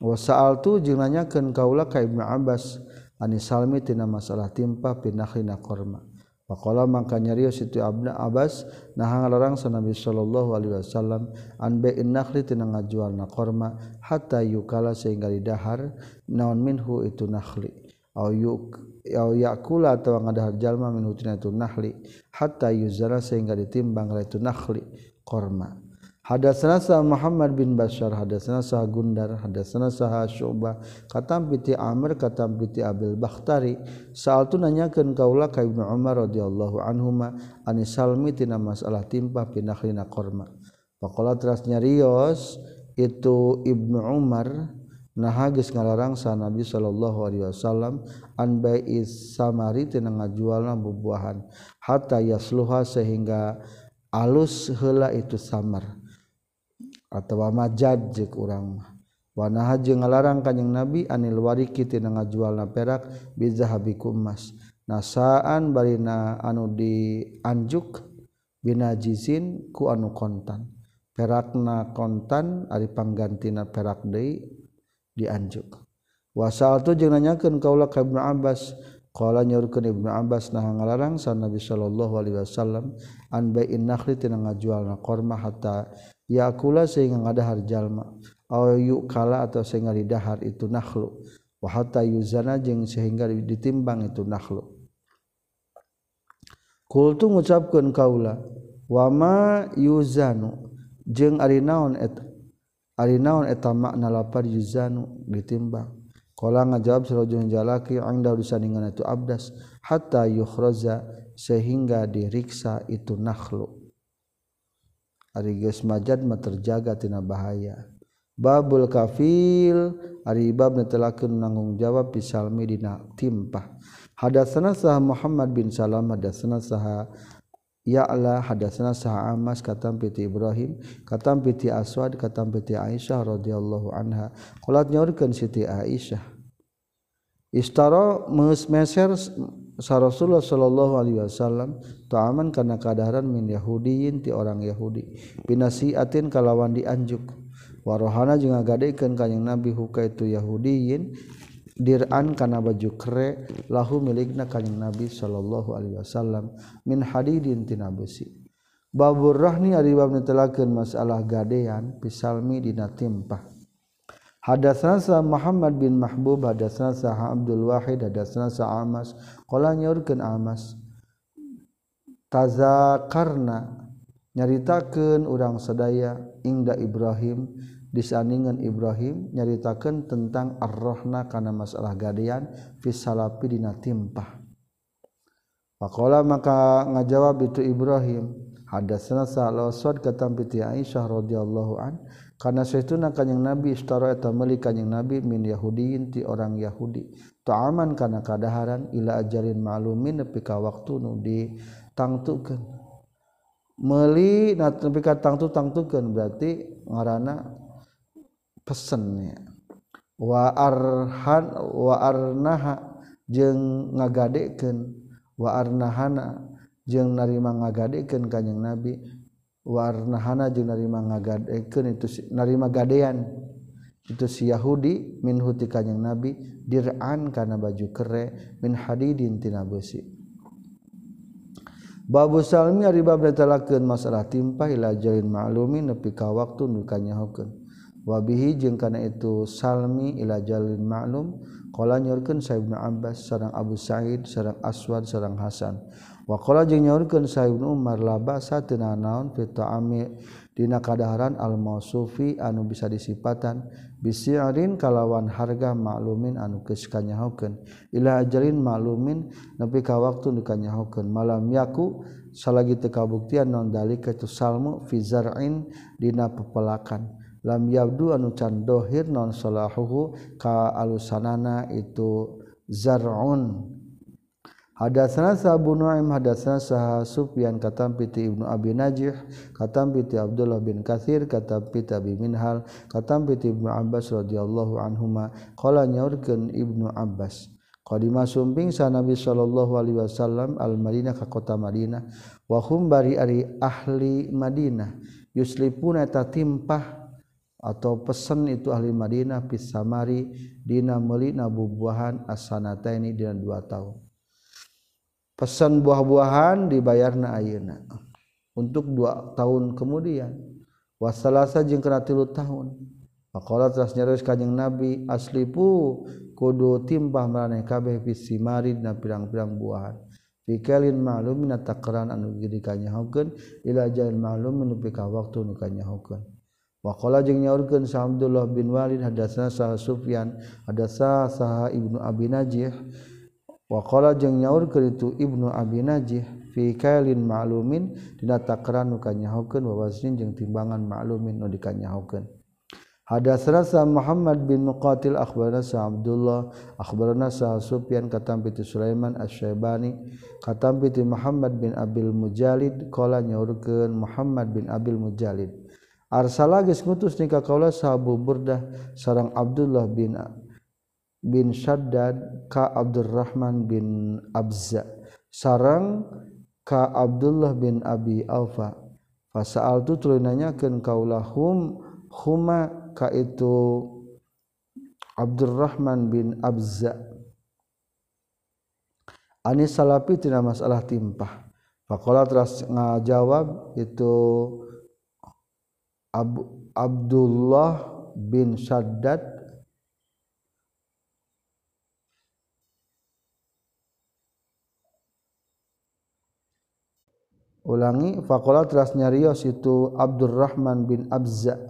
Wa sa'altu jeung nanyakeun kaula ka Ibnu Abbas ani salmi tina masalah timpa pinakhina korma? Pakola mangka nyarius itu Abna Abbas nah ngalarang sa Nabi sallallahu alaihi wasallam an bai'in nakhli tina ngajualna korma hatta yukala sehingga didahar naon minhu itu nakhli. Au yuk au yakula atawa ngadahar jalma minhu tina itu nakhli hatta yuzana sehingga ditimbang itu nakhli korma. Hadatsana sa Muhammad bin Bashar hadatsana sa Gundar hadatsana sa Syu'bah katam piti Amr katam piti Abil Bakhtari. Saaltu nanyakeun kaula ka Ibnu Umar radhiyallahu anhuma ani salmi tina masalah timpah pinahlina korma. Pakola teras nyarios itu Ibnu Umar nah geus ngalarang sa Nabi sallallahu alaihi wasallam an bai'is samari tina ngajualna bubuahan hatta yasluha sehingga alus heula itu samar atau majad jek urang mah. Wanaha jeung ngalarang kanjing nabi anil wariki tina ngajualna perak bizahabiku emas nasaan barina anu dianjuk? Binajizin ku anu kontan. Perakna kontan ari panggantina perak deui dianjuk. Wasal tu jeung nanyakeun kaula ka Ibnu Abbas. Qala nyaurkeun Ibnu Abbas nah ngalarang sa Nabi sallallahu alaihi wasallam an bai'in nakhli tina ngajualna korma hatta yakula sehingga ngadahar jalma. Aw yukala atau sehingga didahar itu nakhlu. Wa hatta yuzana jeung sehingga ditimbang itu nakhlu. Kultu ngucapkeun kaula wama yuzanu? Jeung ari naon eta ari naon eta makna lapar yuzanu ditimbang? Kala ngajawab sarojong jalaki angda urusan dengan itu abdas hatta yukhraza sehingga diriksa itu nakhlu. ari geus majadma terjaga tina bahaya. Babul kafil ari bab netelakeun nanggung jawab pisalmi dina timpah. Hadatsana sah Muhammad bin Salam hadatsana sah Ya'la hadatsana sah Amas katam piti Ibrahim katam piti Aswad katam piti Aisyah radhiyallahu anha. Qolat nyaurkeun Siti Aisyah. Istara meus meser sa Rasulullah Shallallahu Alaihi Wasallam taaman karena keadaran min Yahudiyin ti orang Yahudi. Pinasiatin kalawan dianjuk. Warohana jeung ngagadekeun ka kanjing Nabi huka itu Yahudiyin. Diran kana baju kere lahu milikna kanjing Nabi sallallahu Alaihi Wasallam. Min hadidin tina besi. Babur rahni ari bab netelakeun masalah gadean pisalmi dina timpah. Hadatsana sa Muhammad bin Mahbub hadatsana sa Abdul Wahid hadatsana sa Amas. Qala nyaurkeun Amas tazakarna nyaritakeun urang sadaya ingda Ibrahim disandingan Ibrahim nyaritakeun tentang ar-rahna kana masalah gadean fi salapi dina timpah. Faqala maka ngajawab itu Ibrahim. Hadatsana sa Al-Aswad katam piti Aisyah radhiyallahu anha karena seuna kanyang nabi istara eta meuli kanyang nabi min Yahudiin ti orang Yahudi. Ta'aman kana kadaharan ila ajalin ma'lumin nepi ka waktu nu ditangtukeun. Meuli nepi ka tangtu tangtukeun berarti ngaranna pesennya wa arhan wa arnaha jeung ngagadekeun wa arnahana jeung narima ngagadekeun kanjing nabi. warnahana jeung narima ngagadekeun itu narima gadean. Itu si Yahudi min huti kanjing Nabi dir'an kana baju kere min hadidin tina besi. Babu salmi ari bab datalakeun masalah timpah ila jain ma'lumi nepi ka waktu nu kanyahokeun. Wabihi jeung kana itu salmi ila jalin ma'lum qala nyorkeun sa Abbas sareng Abu Sa'id sareng Aswad sareng Hasan. wakola jeung nyaurkeun Saibnu Umar laba sateuna naon fi ami dina kadaharan al mausufi anu bisa disipatan. Bisiarin kalawan harga maklumin anu geus kanyahokeun. Ila ajalin maklumin nepi ka waktu nu kanyahokeun. Malam yaku salagi teu kabuktian non dalika itu salmu fi zar'in dina pepelakan. Lam yabdu anu can dohir non salahuhu ka alusanana itu zar'un. Hadatsana Abu Nu'aim hadatsana Sah Sufyan katam piti Ibnu Abi Najih katam piti Abdullah bin Katsir katam piti Abi Minhal katam piti Ibnu Abbas radhiyallahu anhuma. Qala nyaurkeun Ibnu Abbas qadima sumping sa Nabi sallallahu alaihi wasallam al Madinah ka kota Madinah wa hum bari ari ahli Madinah yuslipuna tatimpah atau pesan itu ahli Madinah pisamari dina meuli nabubuahan asanata ini dina 2 tahun pesan buah-buahan dibayarna ayeuna. Untuk dua tahun kemudian. Wasalasa jeung kana tilu tahun. Faqala teras nyareus kanjing nabi aslipu kudu timpah maraneh kabeh fisimarid na pirang-pirang buahan. Fikalin ma'lum min taqran anu giri kanyahokeun ila jail ma'lum nepi ka waktu nu kanyahokeun. Waqala jeung nyaurkeun sa Abdullah bin Walid hadatsana sa Sufyan hadatsana sa Ibnu Abi Najih. Wakola jeung nyaur ke itu Ibnu Abi Najih fi kailin ma'lumin dina takaran nu kanyahokeun wa waznin jeung timbangan ma'lumin nu dikanyahokeun. Hadatsana sa Muhammad bin Muqatil akhbarana sa Abdullah akhbarana sa Sufyan katampi ti Sulaiman Asy-Syaibani katampi ti Muhammad bin Abil Mujalid qala nyaurkeun Muhammad bin Abil Mujalid Arsala geus ngutus nikah kaula sa Abu Burdah sareng Abdullah bin bin Shaddad ka Abdurrahman bin Abza. Sarang ka Abdullah bin Abi Alfa. Fasal tu tuluy nanyakeun kaulahum huma ka itu Abdurrahman bin Abza. Ani salapi tina masalah timpah. Faqala teras ngajawab itu Ab Abdullah bin Shaddad ulangi faqala terasnya rios itu Abdurrahman bin Abza.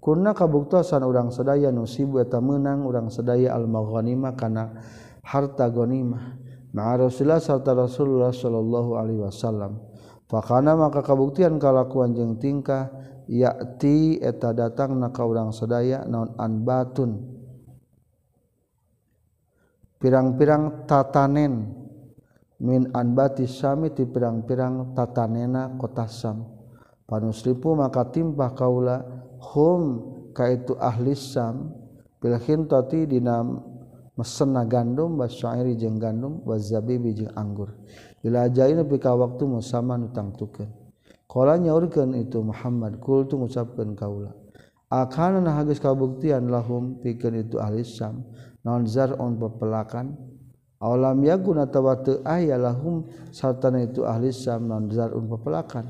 Kunna kabuktosan urang sedaya nusibu eta menang urang sedaya al maghanimah kana harta ghanimah ma'a Rasulullah sarta Rasulullah sallallahu alaihi wasallam. Fakana maka kabuktian kalakuan jeung tingkah yakti eta datang na ka urang sedaya naon anbatun. Pirang-pirang tatanen min anbati Syami ti pirang-pirang tatanena kota Sam. Panusripu maka timpah kaula hum kaitu ahli Sam bil khintati dina mesena gandum basyairi jeung gandum wa zabibi jeung anggur. Ila jaina pika waktu musama nu tangtukeun qala nyaurkeun itu Muhammad kul tu ngucapkeun kaula akana na geus kabuktian lahum pikeun itu ahli Sam non zar'un pepelakan alam yakun atawa teu aya lahum sartana itu ahli sam non zarun pepelakan.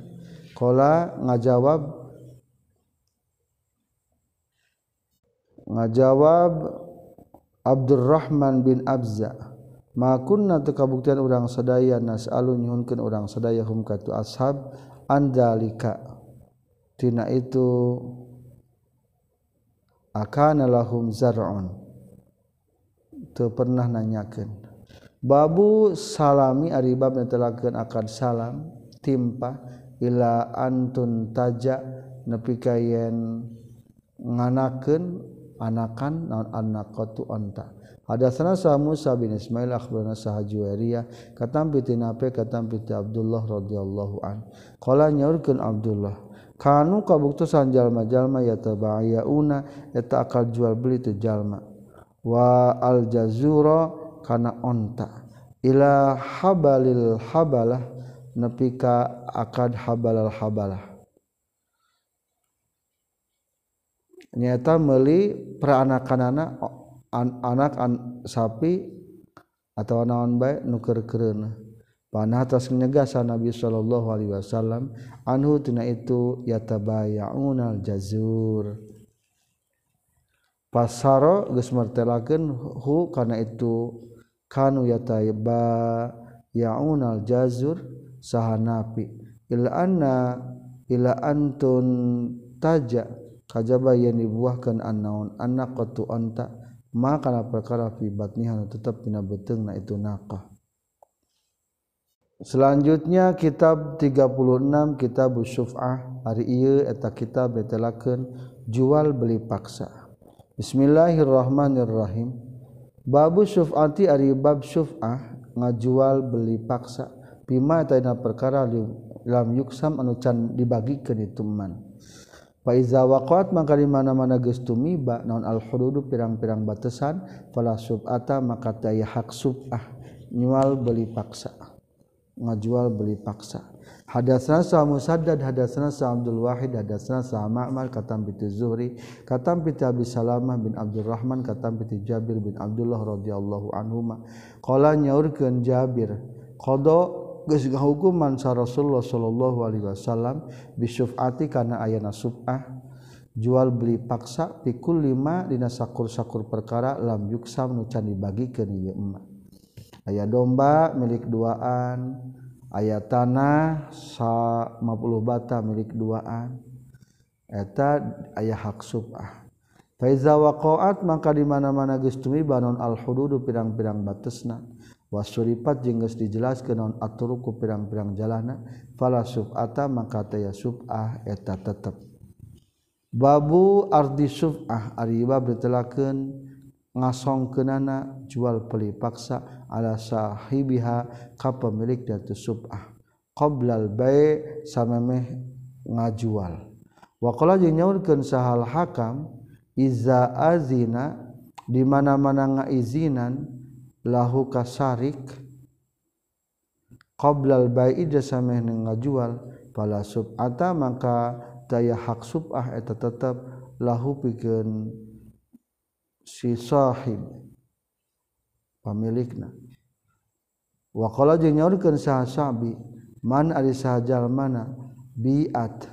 Qala ngajawab ngajawab Abdurrahman bin Abza ma kunna teu kabuktian urang sadaya nasalu nyuhunkeun urang sadaya hum katu ashab andalika tina itu akana lahum zar'un. Teu pernah nanyakeun babu salami aribab netelakeun akad salam timpa ila antun taja nepi ka yen nganakeun anakan naon annaqatu anta Hadatsana sa Musa bin Ismail akhbarana sa Juwairiyah katam bi tinape katam bi Abdullah radhiyallahu an. Qala nyaurkeun Abdullah kanu kabuktusan jalma-jalma ya tabayauna eta akal jual beli tu jalma. Wa al jazura kana onta. Ila habalil habalah nepi ka akad habalal habalah. Nyata meuli peranakanana an, anak an, sapi atau naon bae nu keur-keureuna atas menyegasan Nabi Shallallahu Alaihi Wasallam Anhutina itu yatabayaal jazur pasaro gemertelaken hu karena itu kanu yataiba yaunal jazur sahanapi. Illa anna illa antun taja kajaba yang dibuahkan annaun anna qatu anta maka perkara fi batniha tetap pina beteng na itu naqah. Selanjutnya kitab 36 kitab Syuf'ah. Hari iya eta kitab betelakan jual beli paksa. Bismillahirrahmanirrahim. Babu syuf'ati ari bab syuf'ah ngajual beli paksa pima taina perkara lam yuksam anu can dibagikeun itu man. Fa iza waqat maka di mana-mana geus tumiba naon al hududu pirang-pirang batasan fala syuf'ata maka taya hak syuf'ah nyual beli paksa. ngajual beli paksa. Hadatsana sa Musaddad hadatsana sa Abdul Wahid hadatsana sa Ma'mar katam bi Zuhri katam bi Abi Salamah bin Abdurrahman katam bi Jabir bin Abdullah radhiyallahu anhuma. Qala nyaurkeun Jabir qada geus hukuman sa Rasulullah sallallahu alaihi wasallam bi syuf'ati kana ayana sub'ah jual beli paksa pikul lima dina sakur-sakur perkara lam yuksam nu can dibagikeun ieu emak. aya domba milik duaan. Ayat tanah 50 bata milik duaan. Eta ayah hak subah. Faiza waqa'at maka di mana-mana geus tumiba non al hududu pirang-pirang batesna. Wasuripat jeung geus dijelaskeun non aturuku pirang-pirang jalana. Fala sub'ata maka taya sub'ah eta tetep. Babu ardi sub'ah ari bab ditelakeun. Ngasong kenana jual peli paksa ala sahibiha ka pemilik datu subah qoblal bae samemeh ngajual. Wa qala jeung sahal hakam iza azina di mana-mana ngaizinan lahu kasarik. Qoblal bae ida sameh ngajual pala subata maka daya hak subah eta tetep lahu pikeun si sahib wa qala jeung nyaurkeun saha sabi man ari sahajal mana? Biat.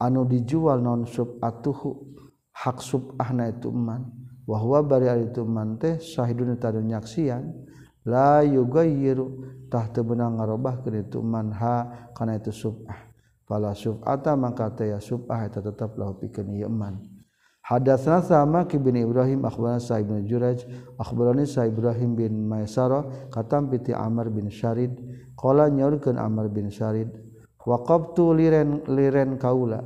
Anu dijual non sub atuhu hak sub ahna itu man. Wa huwa bari ari itu man teh sahidun tadu nyaksian. La yugayyiru tah teu beunang ngarobah itu man ha kana itu subah. Fala subata maka teh ya subah eta tetep lahu pikeun ieu man. Hadatsna Samaki bin Ibrahim akhbarana Sa'ib bin Juraj akhbarani Sa Ibrahim bin Maisara katam piti Amr bin Syarid qala nyaurkeun Amr bin Syarid waqabtu liren liren kaula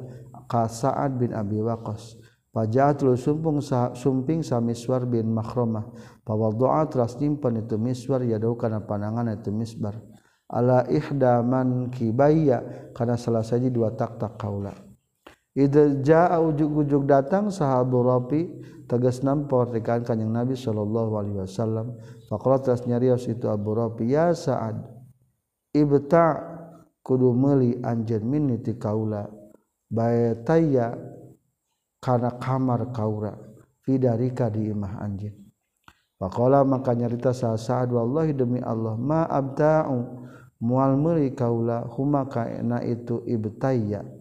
ka Sa'ad bin Abi Waqqas Pajatul sumpung sah, sumping sa Miswar bin Makhromah pawaddu'a tras nyimpen itu Miswar yadau kana panangan itu Misbar ala ihdaman kibaya kana salah saji dua tak tak kaula Idza jaa ujug-ujug datang sahabu rapi tegas nampor rekan kanjing Nabi sallallahu alaihi wasallam. Faqala tas nyarios itu Abu Rafi ya Sa'ad ibta kudu meuli anjeun minni ti kaula bayataya kana kamar kaura fidarika di imah anjeun. Faqala maka nyarita sa Sa'ad wallahi demi Allah ma abta'u mual meuli kaula huma kana itu ibtaya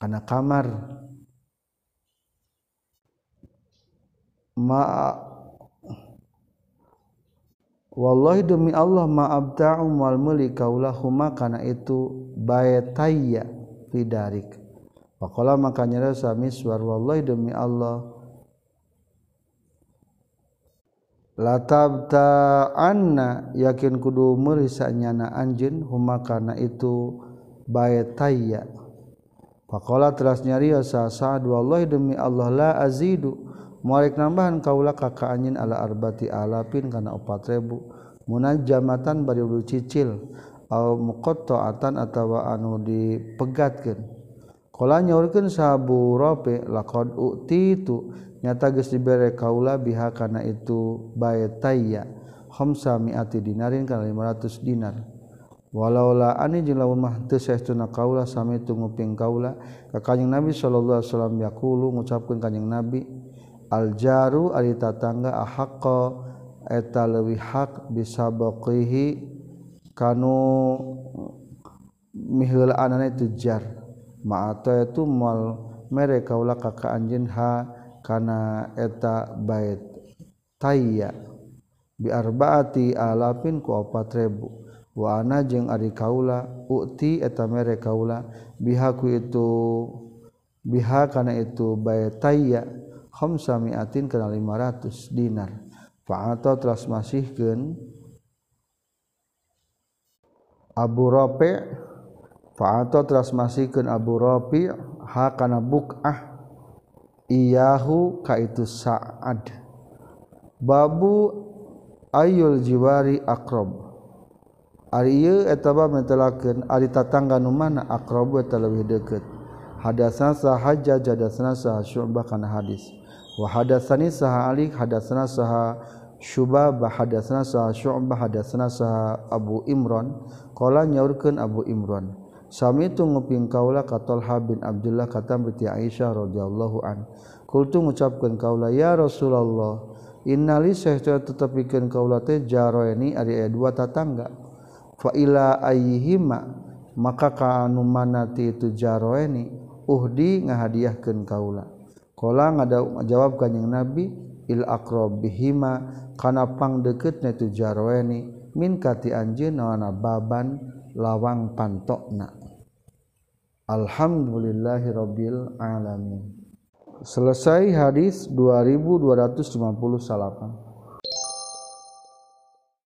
karena kamar ma wallahi demi Allah ma'abta'u wal muli kaulahuma kana itu bayatayya fi darik Faqala maka nyara miswar wallahi demi Allah latabta anna yakin kudu meuli sanyana anjeun huma kana itu bayatayya Pakola teras nyari sa saad wallahi demi Allah la azidu. Mualik nambahan kaula kaka anjin ala arbati alapin kana 4000 munajamatan bari ulu cicil au muqatta'atan atawa anu dipegatkeun. Kala nyaurkeun sahabu rafi laqad utitu. Nyata geus dibere kaula biha kana itu baytayya khamsa mi'ati dinarin kana 500 dinar. walaula ani jeung lamun mah teu saestuna kaula sami tu nguping kaula. Ka kanjing Nabi sallallahu alaihi wasallam yaqulu ngucapkeun kanjing Nabi al jaru ari tatangga ahaqqa eta leuwih hak bisabaqihi kanu miheula anana itu jar. Ma'ata itu mal mere kaula ka ka anjeun ha kana eta bait tayya. Bi arbaati alafin ku 4000 Waana jeung ari kaula uti eta mere kaula. Bihaku itu biha kana itu baytaya khamsa mi'atin kana 500 dinar. Fa'ata telah masihkeun Abu Rafi fa'ata telah masihkeun Abu Rafi ha kana buk'ah. Iyahu ka itu Sa'ad. Babu ayul jiwari akrob etalaken tatangga mana akrobu terlebih deket hadasan sahaja jadasna saha syubah kana hadis. Wa hadasani saha Ali hadasna saha syubah hadasna saha syubah hadasna saha Abu Imran. Qala nyaurkeun Abu Imran sami tu nguping kaula ka Talha bin Abdullah kata bi Aisyah radhiyallahu an. Qultu ngucapkeun kaula ya Rasulullah innali sahtu tetepikeun kaula teh jaroeni ari dua tatangga. faila ayyihima maka kanu manati itu jaroeni uhdi ngahadiahkeun kaula. Qala ngada jawab kanjing nabi il aqrab bihima kana pangdeuketna itu jaroeni min kati anjeun naona baban lawang pantokna. Alhamdulillahirabbil alamin. Selesai hadis 2258